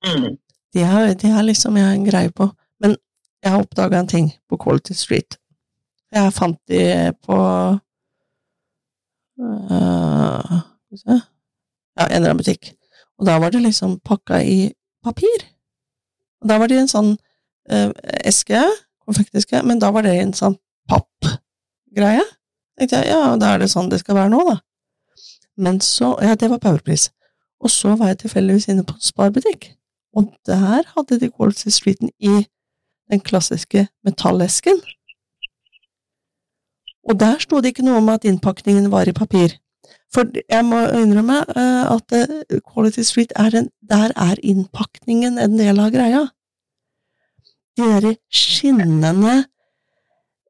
Mm. De er, de er liksom jeg har en greie på. Men jeg har oppdaga en ting på Quality Street. Jeg fant de på se Ja, en eller annen butikk. Og da var det liksom pakka i papir. Og da var det en sånn uh, eske, konfekteske, men da var det en sånn pappgreie. Tenkte jeg, ja, da er det sånn det skal være nå, da. Men så Ja, det var Powerpris. Og så var jeg tilfeldigvis inne på en sparbutikk, Og der hadde de Quality Streeten i den klassiske metallesken. Og der sto det ikke noe om at innpakningen var i papir. For jeg må innrømme eh, at eh, Quality Street er en Der er innpakningen en del av greia. De derre skinnende,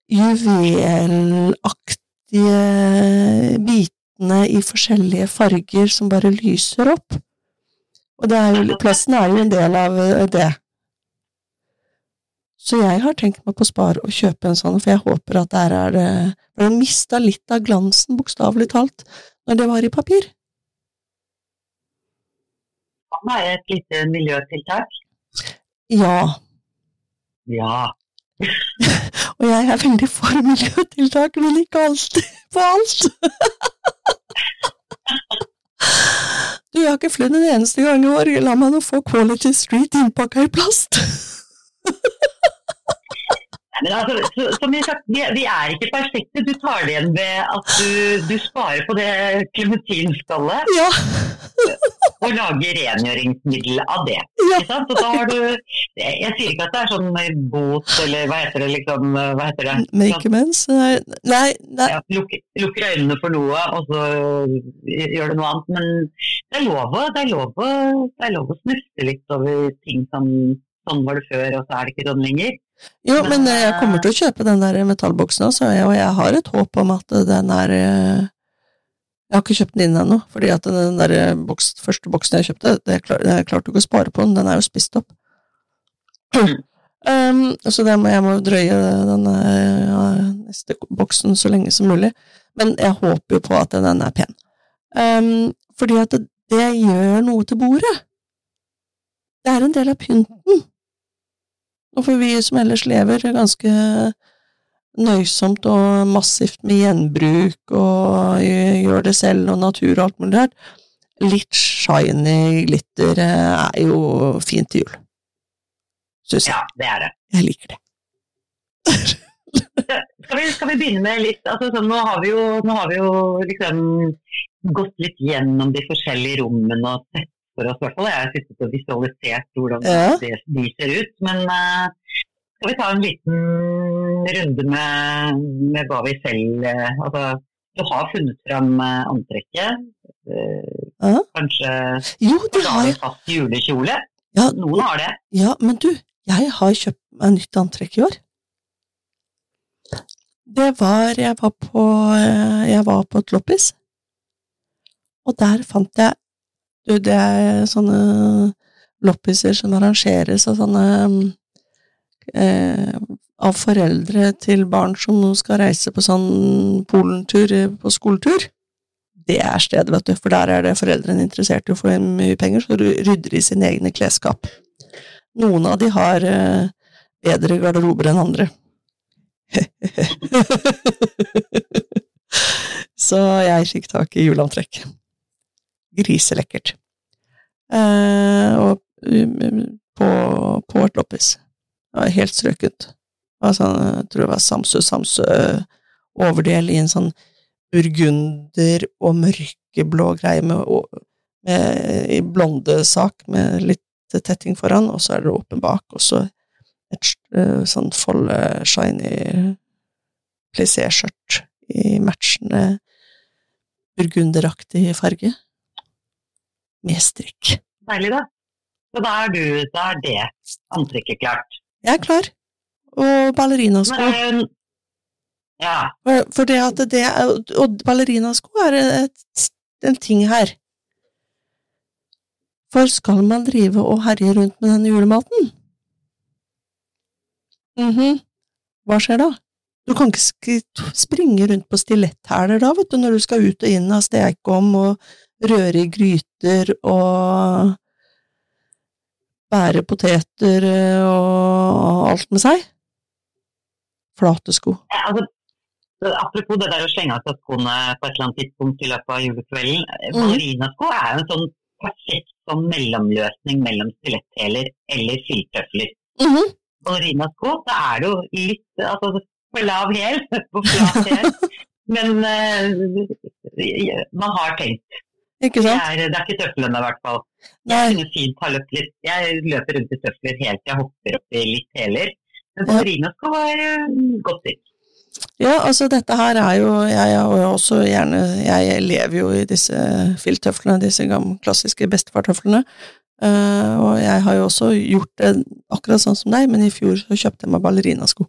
juvelaktige bitene i forskjellige farger som bare lyser opp. Og det er jo, plasten er jo en del av eh, det. Så jeg har tenkt meg på Spar å kjøpe en sånn, for jeg håper at der er det For den mista litt av glansen, bokstavelig talt, når det var i papir. Kan være et lite miljøtiltak. Ja. Ja. Og jeg er veldig for miljøtiltak, men ikke alltid på alt. Du, jeg har ikke flydd en eneste gang i år. La meg nå få Quality Street innpakka i plast. Men altså, så, som jeg sagt, vi, vi er ikke perfekte. Du tar det igjen ved at du, du sparer på det klementinskallet. Ja. *laughs* og lage rengjøringsmiddel av det. ja. Ikke sant? Så da har du, jeg, sier ikke at det er sånn bot eller hva heter det, liksom, hva heter det? Makermans? Nei, nei, nei. Ja, lukker, lukker øynene for noe, og så gjør det noe annet. Men det er lov det er lov det er lov å snufse litt over ting som sånn var det før, og så er det ikke sånn lenger. Jo, men men jeg kommer til å kjøpe den der metallboksen også, og jeg har et håp om at den er eh, Jeg har ikke kjøpt den inn ennå, fordi at den der boks, første boksen jeg kjøpte, det klar, jeg klarte ikke å spare på den, den er jo spist opp. Um, *clears throat* så det må, jeg må drøye den ja, neste boksen så lenge som mulig. Men jeg håper jo på at den er pen. Um, fordi at det, det gjør noe til bordet. Det er en del av pynten. Og for vi som ellers lever ganske nøysomt og massivt med gjenbruk og gjør det selv og natur og alt mulig der, litt shiny glitter er jo fint til jul. Syns jeg. Ja, det er det. Jeg liker det. *laughs* Skal vi, skal vi begynne med litt altså, sånn, nå, har vi jo, nå har vi jo liksom gått litt gjennom de forskjellige rommene og sett for oss, i hvert fall. Jeg har sittet og visualisert hvordan Ja. det, de ser ut. Men uh, skal vi ta en liten runde med, med hva vi selv eh, Altså, du har funnet fram eh, antrekket. eh, Ja. Kanskje Jo, det har jeg. fast julekjole. Ja, Noen har det. ja, men du, jeg har kjøpt meg nytt antrekk i år. Det var Jeg var på, jeg var på et loppis, og der fant jeg Du, det er sånne loppiser som arrangeres av sånne eh, Av foreldre til barn som nå skal reise på sånn Polentur eh, på skoletur. Det er stedet, vet du, for der er det foreldrene interessert i å få inn mye penger, så rydder de sine egne klesskap. Noen av de har eh, bedre garderober enn andre. *laughs* så jeg fikk tak i juleantrekk. Griselekkert. Eh, og um, på, på et loppis. Helt strøkent. Sånn, jeg tror det var Samsø Samsø overdel i en sånn burgunder og mørkeblå greie med, med, i blonde sak med litt tetting foran, og så er det åpen bak, og så et uh, sånn folde, shiny plissé-skjørt i matchende burgunderaktig farge. Med strikk. Deilig, da. Så da er, du, da er det antrekket klart. Jeg er klar. Og ballerinasko. Men, ja. For, det at det er, Og ballerinasko er et, en ting her. For skal man drive og herje rundt med denne julematen? Mhm. Hva skjer da? Du kan ikke springe rundt på stiletthæler da, vet du, når du skal ut og inn av stekeovn og røre i gryter og bære poteter eh, og alt med seg. Flate sko. Ja, Altså, apropos det der å slenge av seg skoene på et eller annet tidspunkt i løpet av julekvelden. eh, Mhm. Ballerinasko er jo en sånn perfekt sånn mellomløsning mellom stiletthæler eller filttøfler. Mhm. ballerinasko, så er det jo litt altså, på lav hæl, på *laughs* flat hæl. Men uh, man har tenkt. Ikke Det er, det er ikke tøflene i hvert fall. Jeg fint ha løpt litt. Jeg løper rundt i tøfler helt til jeg hopper opp i litt hæler. Men Ja. ballerinasko var eh, godt stilt. Ja, altså dette her er jo Jeg også gjerne Jeg lever jo i disse filttøflene, disse gamle, klassiske bestefartøflene. Uh, og jeg har jo også gjort det akkurat sånn som deg, men i fjor så kjøpte jeg meg ballerinasko.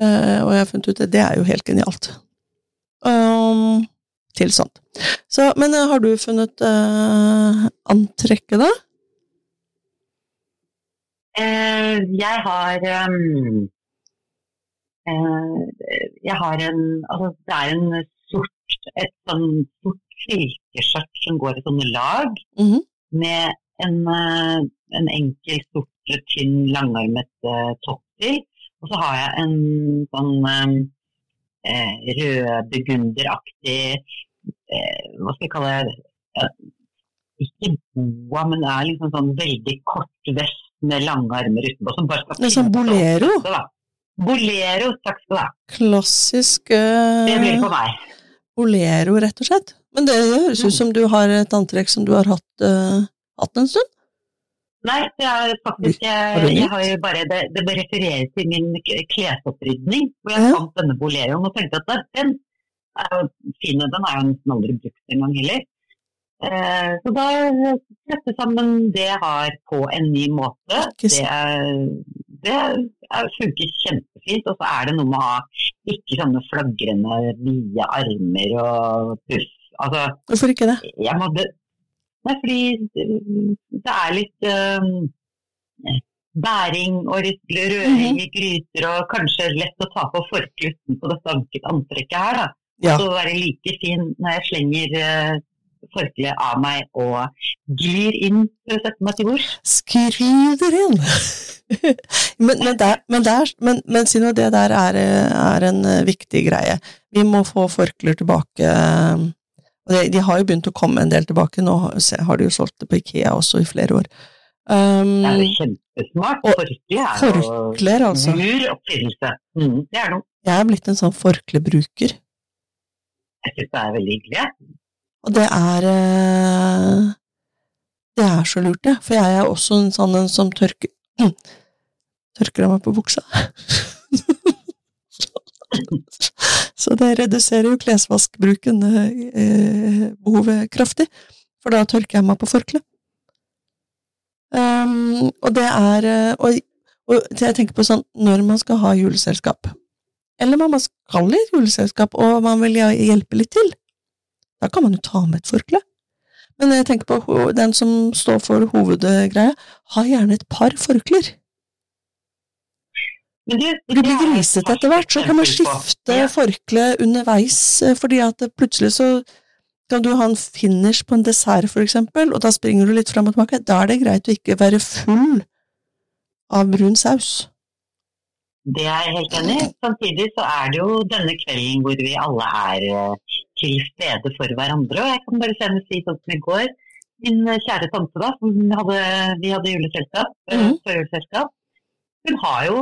Uh, og jeg har funnet ut at det er jo helt genialt. Um, til sånt. Så, men har du funnet uh, antrekket, da? Eh, jeg har ehm, eh, Jeg har en Altså, det er en sort Et sånn sort silkeskjørt som går i sånne lag, Mhm. med en, eh, en enkel, sort, tynn, langarmet uh, topp til. Og så har jeg en sånn eh, eh, rød burgunderaktig eh, Hva skal jeg kalle det? Ikke boa, men det er liksom sånn veldig kort vest med lange armer utenpå. Som bare skal sånn bolero? Bolero, takk skal du ha. Klassisk Det blir uh, på meg. bolero, rett og slett. Men det høres ut Mm. som du har et antrekk som du har hatt, uh, hatt en stund. Nei, det er faktisk Jeg, jeg har jo bare Det, det refererer til min klesopprydning. Hvor jeg Ja. fant denne boleroen og tenkte at den er jo fin. Den er jo nesten aldri brukt engang heller. Eh, så da sette sammen det jeg har på en ny måte. Det, det er, funker kjempefint. Og så er det noe med å ha ikke sånne flagrende vide armer og puff. Altså, Hvorfor ikke det? jeg måtte Nei, fordi det er litt um, bæring og røring i gryter, og kanskje lett å ta på forkluten på dette anket- antrekket her, da. Ja. Så være like fin når jeg slenger uh, forkleet av meg og glir inn for å sette meg til bords. Skriver inn! *laughs* men, men, der, men, der, men, men si nå, det der er, er en eh, viktig greie. Vi må få forklær tilbake. eh, de, de har jo begynt å komme en del tilbake. Nå har- de jo solgt det på Ikea også i flere år. Um, Det er jo kjempesmart. Forkle er jo altså. lur oppfinnelse. Mm, det er noe. jeg er blitt en sånn forklebruker. Jeg syns det er veldig hyggelig. Og det er eh, Det er så lurt, det. For jeg er også en sånn en som tørker *clears throat* Tørker av meg på buksa. *laughs* så det reduserer jo klesvaskbruken, eh, behovet, kraftig. For da tørker jeg meg på forkleet. Um, og det er eh, og, og jeg tenker på sånn når man skal ha juleselskap, eller man skal i juleselskap og man vil hjelpe litt til, da kan man jo ta med et forkle. Men jeg tenker på den som står for hovedgreia, ha gjerne et par forklær. For det blir grisete etter hvert, så kan man skifte forkle underveis, eh, fordi at plutselig så kan du ha en finish på en dessert, for eksempel, og da springer du litt fram og tilbake. Da er det greit å ikke være full av brun saus. Det er jeg helt enig i. Samtidig så er det jo denne kvelden hvor vi alle er eh, til stede for hverandre. Og jeg kan bare senest si sånn som i går. Min eh, kjære tante, da, som hadde, vi hadde juleselskap, Mhm. hun har jo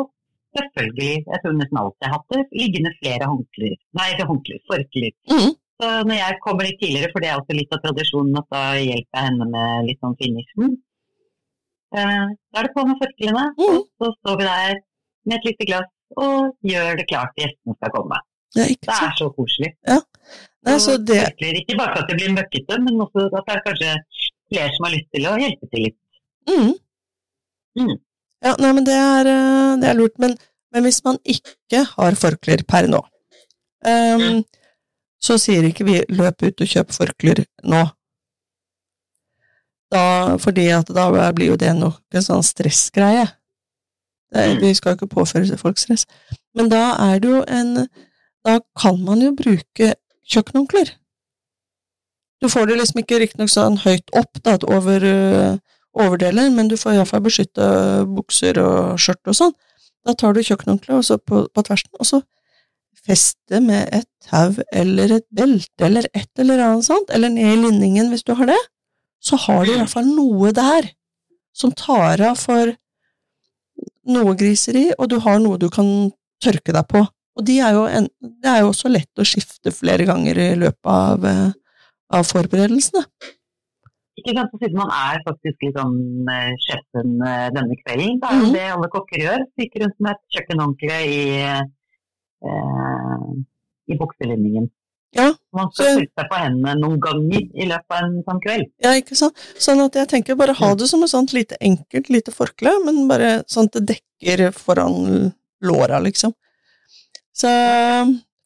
selvfølgelig, jeg tror nesten alltid har hatt det, liggende flere håndklær. Nei, ikke håndklær, forklær. Mm. Så når jeg kommer litt tidligere, for det er også litt av tradisjonen at da hjelper jeg henne med litt sånn finishen, eh, da er det på med forklærne, Mm. så står vi der med et lite glass og gjør det klart til gjestene skal komme. Ja, Det er så koselig. Nei, så det, ikke bare at det blir møkkete, men også at det er kanskje flere som har lyst til å hjelpe til litt. mm. Mm. Ja, nei, men det er, eh, det er lurt. Men, men hvis man ikke har forklær per nå, um, Mm. så sier ikke vi 'løp ut og kjøp forklær nå'. Da, fordi at da blir jo det nok en sånn stressgreie. Mm. vi skal jo ikke påføre folk stress. Men da er det jo en Da kan man jo bruke kjøkkenhåndklær. Du får det liksom ikke riktignok sånn høyt opp da, over øh, overdelen, men du får iallfall beskytta bukser og skjørt og sånn. Da tar du kjøkkenhåndkleet på, på tversen, og så feste med et tau eller et belte eller et eller annet sånt, eller ned i linningen hvis du har det, så har du i hvert fall noe der som tar av for noe griseri, og du har noe du kan tørke deg på. Og de er en, det er jo også lett å skifte flere ganger i løpet av, eh, av forberedelsene. Ikke sant, så Siden man er faktisk litt sånn eh, sjefen eh, denne kvelden, så er Mhm. det alle kokker gjør. Stikker rundt med et kjøkkenhåndkle i, eh, i bukselinningen. Ja, Man skal så- seg på hendene noen ganger i løpet av en sånn kveld. Ja, ikke sant? Sånn at jeg tenker bare ha det som et sånt lite enkelt lite forkle, men bare sånn at det dekker foran låra, liksom. Så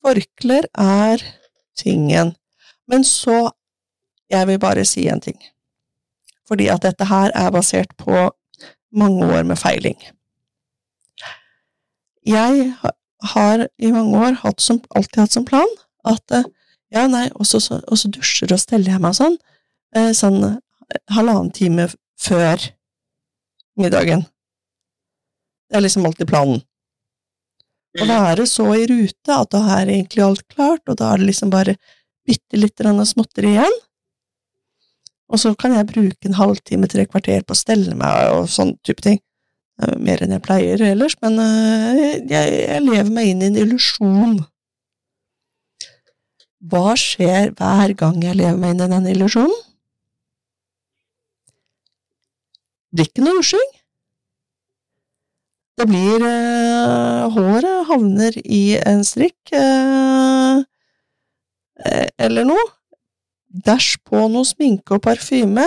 forklær er tingen. Men så Jeg vil bare si en ting. Fordi at dette her er basert på mange år med feiling. Jeg har i mange år hatt som, alltid hatt som plan at eh, ja, nei, og så dusjer og steller jeg meg sånn, eh, sånn eh, halvannen time før middagen. Det er liksom alltid planen. Å være så i rute at da er egentlig alt klart, og da er det liksom bare bitte litt småtteri igjen. Og så kan jeg bruke en halvtime, tre kvarter på å stelle meg og sånn type ting. Er Mer enn jeg pleier ellers, men eh, jeg, jeg lever meg inn i en illusjon. Hva skjer hver gang jeg lever meg inn i den illusjonen? Det blir ikke noe dusjing. Det blir eh, Håret havner i en strikk eh, eller noe. Dæsj på noe sminke og parfyme.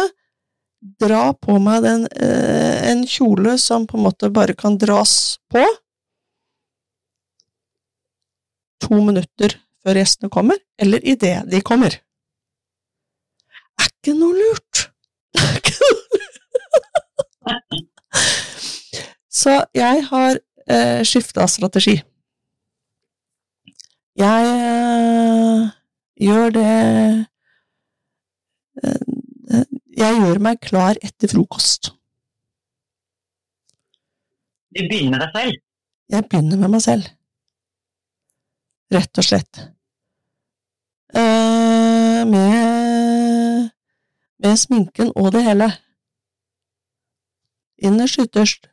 Dra på meg den, eh, en kjole som på en måte bare kan dras på. To minutter før gjestene kommer, eller idet de kommer. Er ikke noe lurt. Det *laughs* er ikke noe lurt. *laughs* Så jeg har eh, skifta strategi. Jeg eh, gjør det eh, Jeg gjør meg klar etter frokost. Du begynner med deg selv. Jeg begynner med meg selv. Rett og slett. Eh, med, med sminken og det hele. Innerst ytterst.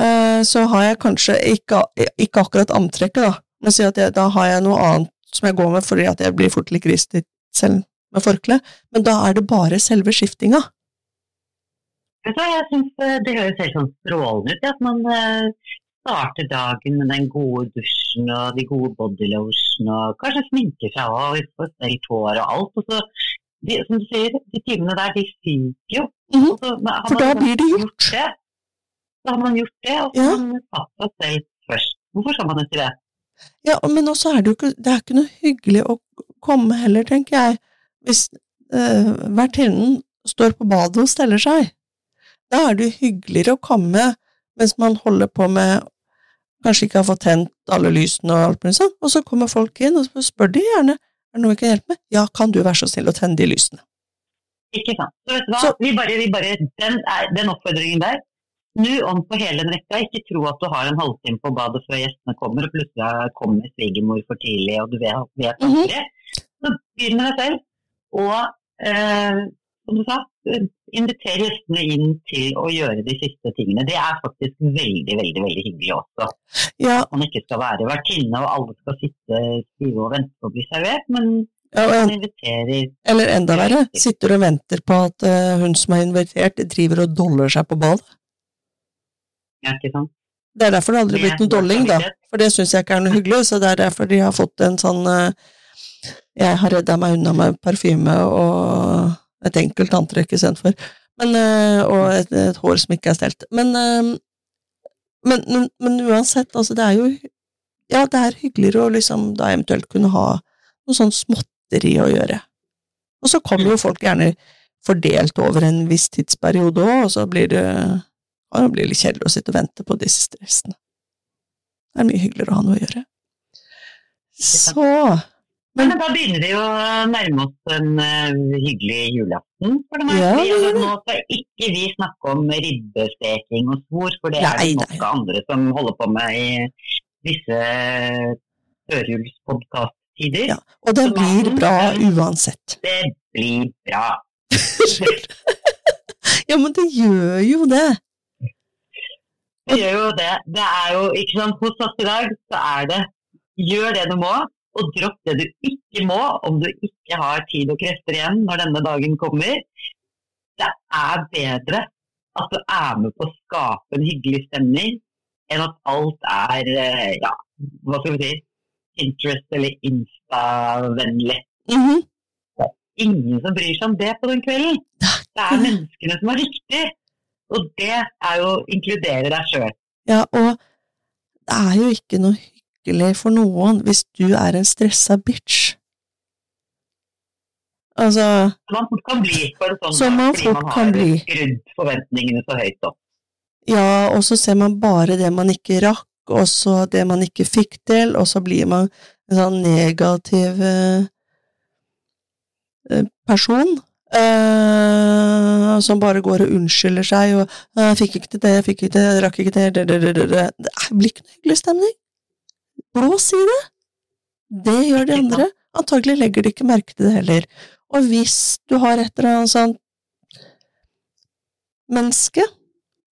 Eh, så har jeg kanskje ikke, ikke akkurat antrekket, da, men si at jeg, da har jeg noe annet som jeg går med fordi at jeg blir fort litt grisete selv med forkle, men da er det bare selve skiftinga. Vet du hva, jeg synes eh, Det høres helt sånn strålende ut. At man eh, starter dagen med den gode dusjen og de gode bodylotion og kanskje sminker seg og får stelt hår og alt. Og så, de, som du sier, de timene der, de synker jo. Mm -hmm. For da blir det gjort. det. Da har man gjort det, og så Ja. har man satt seg selv først. Hvorfor skal man ikke det? Ja, men også er det jo ikke, det er ikke noe hyggelig å komme heller, tenker jeg, hvis øh, vertinnen står på badet og steller seg. Da er det jo hyggeligere å komme mens man holder på med Kanskje ikke har fått tent alle lysene og alt mulig sånn, og så kommer folk inn, og så spør de gjerne er det noe vi kan hjelpe med. Ja, kan du være så snill å tenne de lysene? Ikke sant. Så vet du hva, Så- vi bare, vi bare, den, er, den oppfordringen der, snu om på hele en rekke. Ikke tro at du har en halvtime på badet før gjestene kommer, og plutselig kommer svigermor for tidlig, og du vet, vet Mm -hmm. Så begynn med deg selv, og eh, som du sa, inviter gjestene inn til å gjøre de siste tingene. Det er faktisk veldig, veldig veldig hyggelig også. Ja, At man ikke skal være vertinne, og alle skal sitte stive og vente på å bli servert, men ja en, eller enda verre, sitter og venter på at uh, hun som er invitert, driver og doller seg på badet. Ikke sant? Det er derfor det aldri blitt noen dolling, da. For det syns jeg ikke er noe hyggelig, så det er derfor de har fått en sånn eh, Jeg har redda meg unna med parfyme og et enkelt antrekk istedenfor. Men, eh, og et, et hår som ikke er stelt. Men, eh, men, men, men uansett, altså, det er jo Ja, det er hyggeligere å liksom da eventuelt kunne ha noe sånn småtteri å gjøre. Og så kommer jo folk gjerne fordelt over en viss tidsperiode òg, og så blir det kan det blir litt kjedelig å sitte og vente på disse stressene. Det er mye hyggeligere å ha noe å gjøre. Så Men da begynner vi å nærme oss en uh, hyggelig julaften. for det. Ja, Fordi, det altså, gjør det. nå skal ikke vi snakke om ribbesteking og svor, for det er Nei, det noen andre som holder på med i disse førjulspodkast-tider. Ja. Og det blir bra uansett. Det blir bra. *laughs* *laughs* ja, men det gjør jo det. Det gjør jo det. Det er jo, ikke sant, Hos oss i dag så er det gjør det du må, og dropp det du ikke må om du ikke har tid og krefter igjen når denne dagen kommer. Det er bedre at du er med på å skape en hyggelig stemning, enn at alt er eh, ja, hva skal vi si, Pinterest eller Insta-vennlig. er Ingen som bryr seg om det på den kvelden. Det er menneskene som er viktige. Og det er jo å inkludere deg sjøl. Ja, og det er jo ikke noe hyggelig for noen hvis du er en stressa bitch. Altså, Man fort kan bli for sånn Som man fordi man har skrudd forventningene så høyt opp. ja, og så ser man bare det man ikke rakk, og så det man ikke fikk til, og så blir man en sånn negativ eh, person. Eh, som bare går og unnskylder seg og «Jeg 'Jeg fikk ikke til det, fikk ikke det, rakk ikke det, det, det, det, det. Det blir ikke noe hyggelig stemning. Blås i det. Det gjør de andre. Antagelig legger de ikke merke til det heller. Og hvis du har et eller annet sånt menneske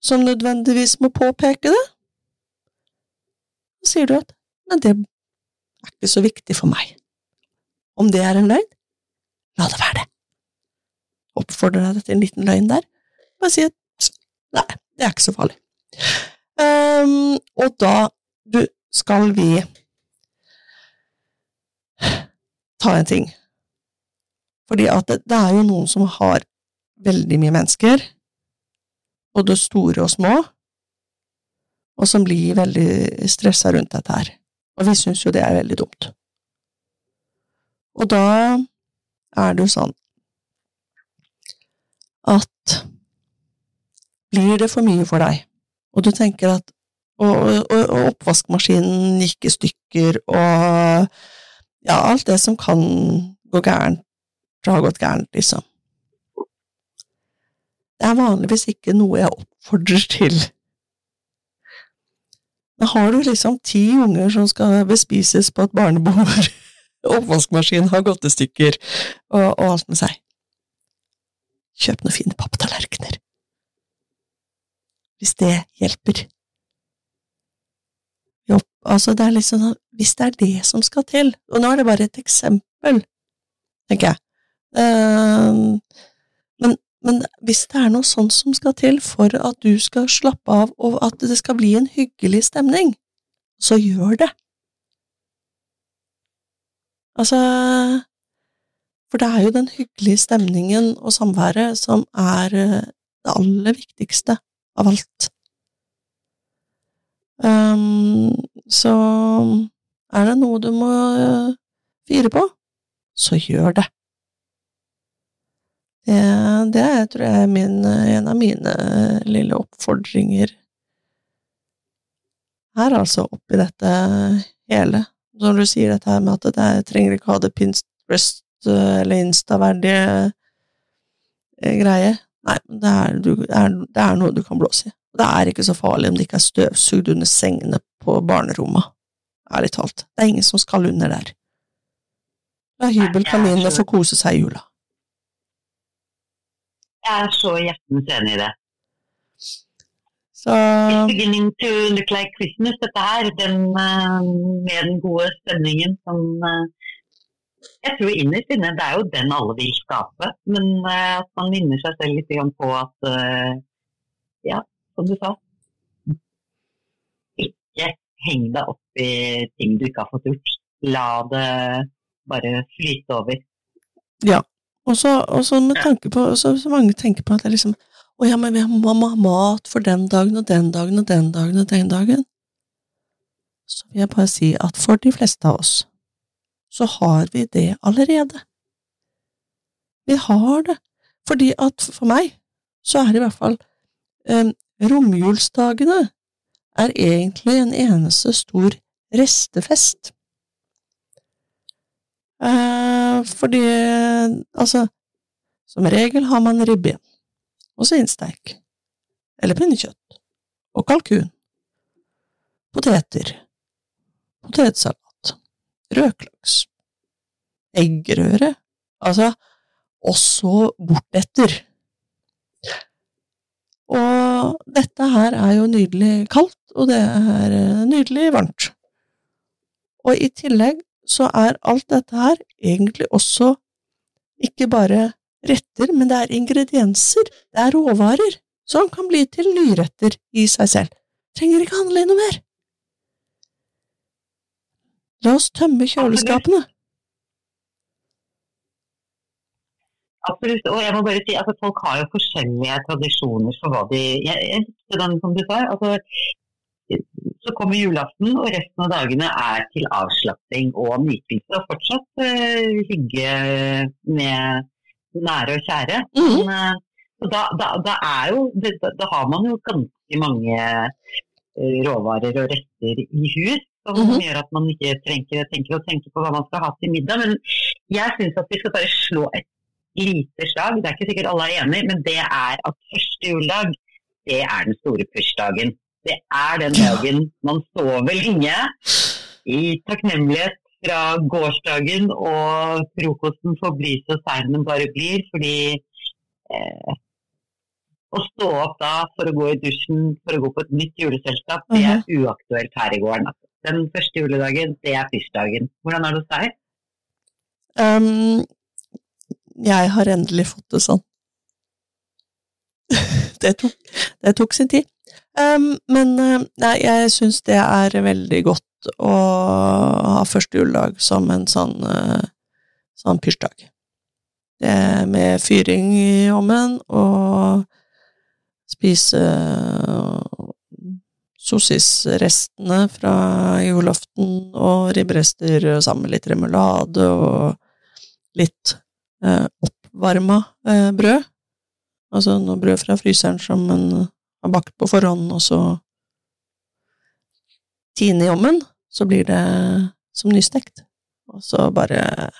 som nødvendigvis må påpeke det, så sier du at nei, det er ikke så viktig for meg. Om det er en løgn, la det være det. Oppfordrer deg til en liten løgn der. Bare si at nei, det er ikke så farlig. Um, og da du, skal vi ta en ting. Fordi at det, det er jo noen som har veldig mye mennesker, både store og små, og som blir veldig stressa rundt dette her. Og vi syns jo det er veldig dumt. Og da er det jo sånn at blir det for mye for deg, og du tenker at og, og, og oppvaskmaskinen gikk i stykker, og ja, alt det som kan gå gærent, har gått gærent, liksom. Det er vanligvis ikke noe jeg oppfordrer til. Men har du liksom ti unger som skal bespises på et barnebord, *laughs* oppvaskmaskinen har gått i stykker, og, og alt med seg, kjøp noen fine papptallerkener. Hvis det hjelper. Jo, altså, det er liksom sånn, hvis det er det som skal til, og nå er det bare et eksempel, tenker jeg, Ehm, men, men hvis det er noe sånt som skal til for at du skal slappe av, og at det skal bli en hyggelig stemning, så gjør det. Altså, for det er jo den hyggelige stemningen og samværet som er eh, det aller viktigste av alt. Um, så er det noe du må eh, fire på, så gjør det. Det, det tror jeg er min, en av mine lille oppfordringer her, altså, oppi dette hele. Når du sier dette her med at det er, trenger ikke ha det Pinterest eller Insta-verdige eh, greie. Nei, men det er, du, er, det er noe du kan blåse i. Det er ikke så farlig om det ikke er støvsugd under sengene på barnerommet. Ærlig talt. Det er ingen som skal under der. La hybelkaninene få kose seg i jula. Jeg er så hjertens enig i det. Så It's beginning to look like Christmas, dette her. Den, eh, med den gode stemningen som eh, Jeg tror innerst inne det er jo den alle vil skape. Men eh, at man minner seg selv litt på at eh, Ja, som du sa. Ikke heng deg opp i ting du ikke har fått gjort. La det bare flyte over. Ja, og så med tanke på, så, så mange tenker på at det er liksom Å ja, men vi må ha mat for den dagen og den dagen og den dagen og den dagen. Så vil jeg bare si at for de fleste av oss, så har vi det allerede. Vi har det. Fordi at for meg, så er det i hvert fall eh, romjulsdagene er egentlig en eneste stor restefest. Eh, fordi, altså, som regel har man ribben, og svinsteik, eller pinnekjøtt, og kalkun, poteter, potetsalat, røkelaks, eggerøre, altså, og så bortetter. Og dette her er jo nydelig kaldt, og det er eh, nydelig varmt. Og i tillegg så er alt dette her egentlig også ikke bare retter, men det er ingredienser, det er råvarer, som kan bli til nyretter i seg selv. Trenger ikke handle i noe mer. La oss tømme kjøleskapene. Absolutt. Og jeg må bare si, altså folk har jo forskjellige tradisjoner for hva de Jeg, jeg likte den som du sa. altså så kommer julaften, og resten av dagene er til avslapping og nytelse. Og fortsatt uh, hygge med nære og kjære. Mhm. Men, uh, da, da, da, er jo, da, da har man jo ganske mange uh, råvarer og retter i hus. Som Mhm. gjør at man ikke trenger, tenker å tenke på hva man skal ha til middag. Men jeg syns at vi skal bare slå et lite slag. Det er ikke sikkert alle er enig, men det er at første juledag, det er den store pushdagen. Det er den dagen man sover lenge i takknemlighet fra gårsdagen, og frokosten får bli så sein den bare blir, fordi eh, å stå opp da for å gå i dusjen for å gå på et nytt juleselskap, det er uaktuelt her i gården. Altså. Den første juledagen, det er pushdagen. Hvordan er det hos deg? Um, jeg har endelig fått det sånn. *laughs* det, tok, det tok sin tid. Um, men uh, nei, jeg syns det er veldig godt å ha første juledag som en sånn, uh, sånn pysjdag. Det med fyring i ovnen og spise sossisrestene fra julaften og ribberester sammen med litt remulade og litt eh, oppvarma eh, brød. Altså noe brød fra fryseren som en har bakt på forhånd, og så tine i ommen, så blir det som nystekt. Og så bare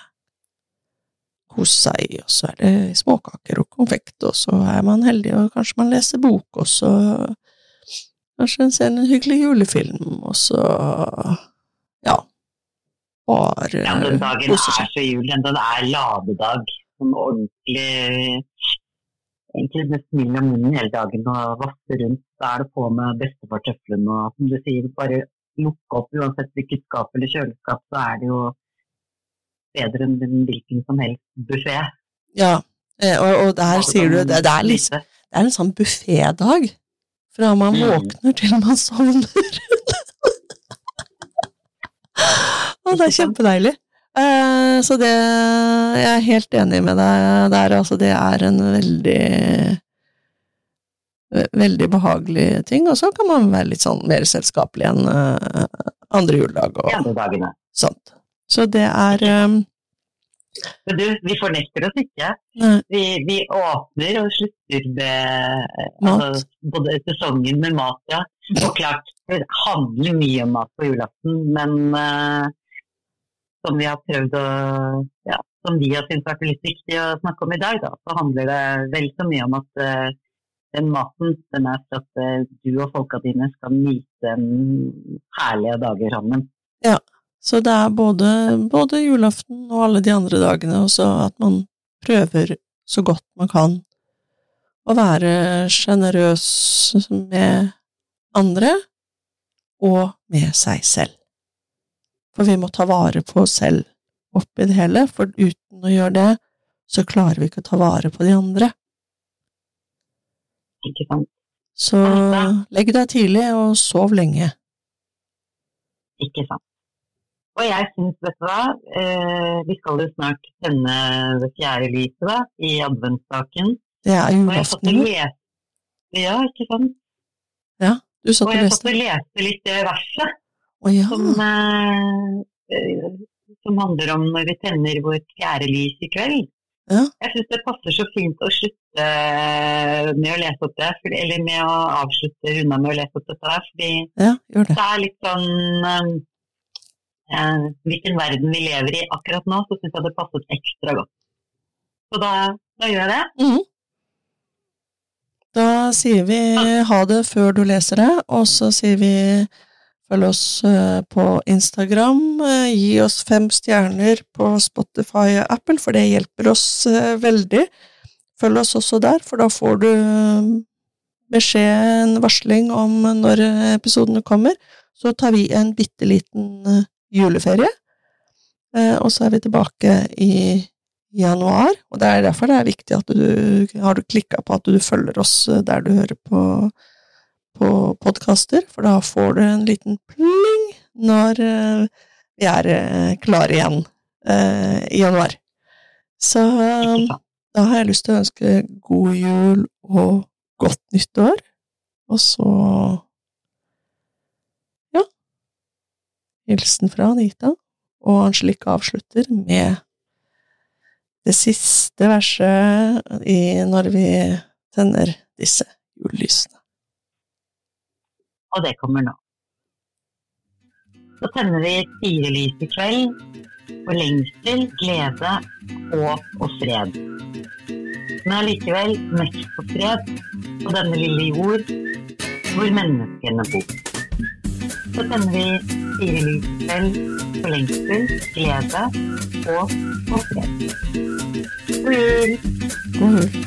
kose seg, og så er det småkaker og konfekt, og så er man heldig, og kanskje man leser bok, og så kanskje en ser en hyggelig julefilm, og så ja, bare Ja, den dagen er så jul. Den, er ladedag. Sånn ordentlig Egentlig med smil om munnen hele dagen og vasse rundt. Da er det på med bestefartøflene og som du sier, bare lukke opp uansett hvilket skap eller kjøleskap, så er det jo bedre enn en hvilken som helst buffé. Ja, eh, og, og der sier du det, det, er liksom, det er en sånn buffédag. Fra man Mm. våkner til man sovner. *laughs* og det er kjempedeilig. Eh, så det Jeg er helt enig med deg der. Altså, det er en veldig Veldig behagelig ting. Og så kan man være litt sånn mer selskapelig enn eh, andre juledag og ja, sånt. Så det er eh, Men du, vi fornekter oss ikke. Vi, vi åpner og slutter med altså, både sesongen med mat, ja. Og klart, det handler mye om mat på julaften, men uh, som vi har prøvd å ja, som vi har syntes vært litt viktig å snakke om i dag, da, så handler det vel så mye om at uh, den maten den er for at uh, du og folka dine skal nyte herlige dager sammen. Så det er både, både julaften og alle de andre dagene, og så at man prøver så godt man kan å være sjenerøs med andre og med seg selv. For vi må ta vare på oss selv oppi det hele, for uten å gjøre det, så klarer vi ikke å ta vare på de andre. Ikke sant? Så legg deg tidlig og sov lenge. Ikke sant. Og jeg syns, vet du hva, eh, vi skal jo snart tenne det fjerde lyset da, i adventssaken. Det er julaften. Ja, ikke sant. Ja, Du satt Og og jeg satt leste. og leste litt det verset oh, ja. som, eh, eh, som handler om når vi tenner vårt fjerde lys i kveld. Ja. Jeg syns det passer så fint å slutte med å lese opp det, eller med å avslutte unna med å lese opp dette her, fordi Ja, det. det er litt sånn eh, Hvilken verden vi lever i akkurat nå, så syns jeg det passet ekstra godt. Så da, da gjør jeg det. Mm. Da sier vi ha det før du leser det, og så sier vi følg oss eh, på Instagram. eh, Gi oss fem stjerner på Spotify og Apple, for det hjelper oss eh, veldig. Følg oss også der, for da får du beskjed, en varsling om når episodene kommer. Så tar vi en bitte liten juleferie, eh, og så er vi tilbake i januar, og det er derfor det er viktig at du har du klikka på at du følger oss eh, der du hører på, på podkaster, for da får du en liten pling når eh, vi er klare igjen i januar. Så da har jeg lyst til å ønske god jul og godt nyttår, og så ja Hilsen fra Anita, og Angelique avslutter med det siste verset i, når vi tenner disse julelysene. Og det kommer nå. Så tenner vi fire lys i kveld, for lengsel, glede, håp og fred. Men allikevel mest på fred på denne lille jord hvor menneskene bor så tenner vi fire lys for lengsel, glede og håndfred. God jul! God jul.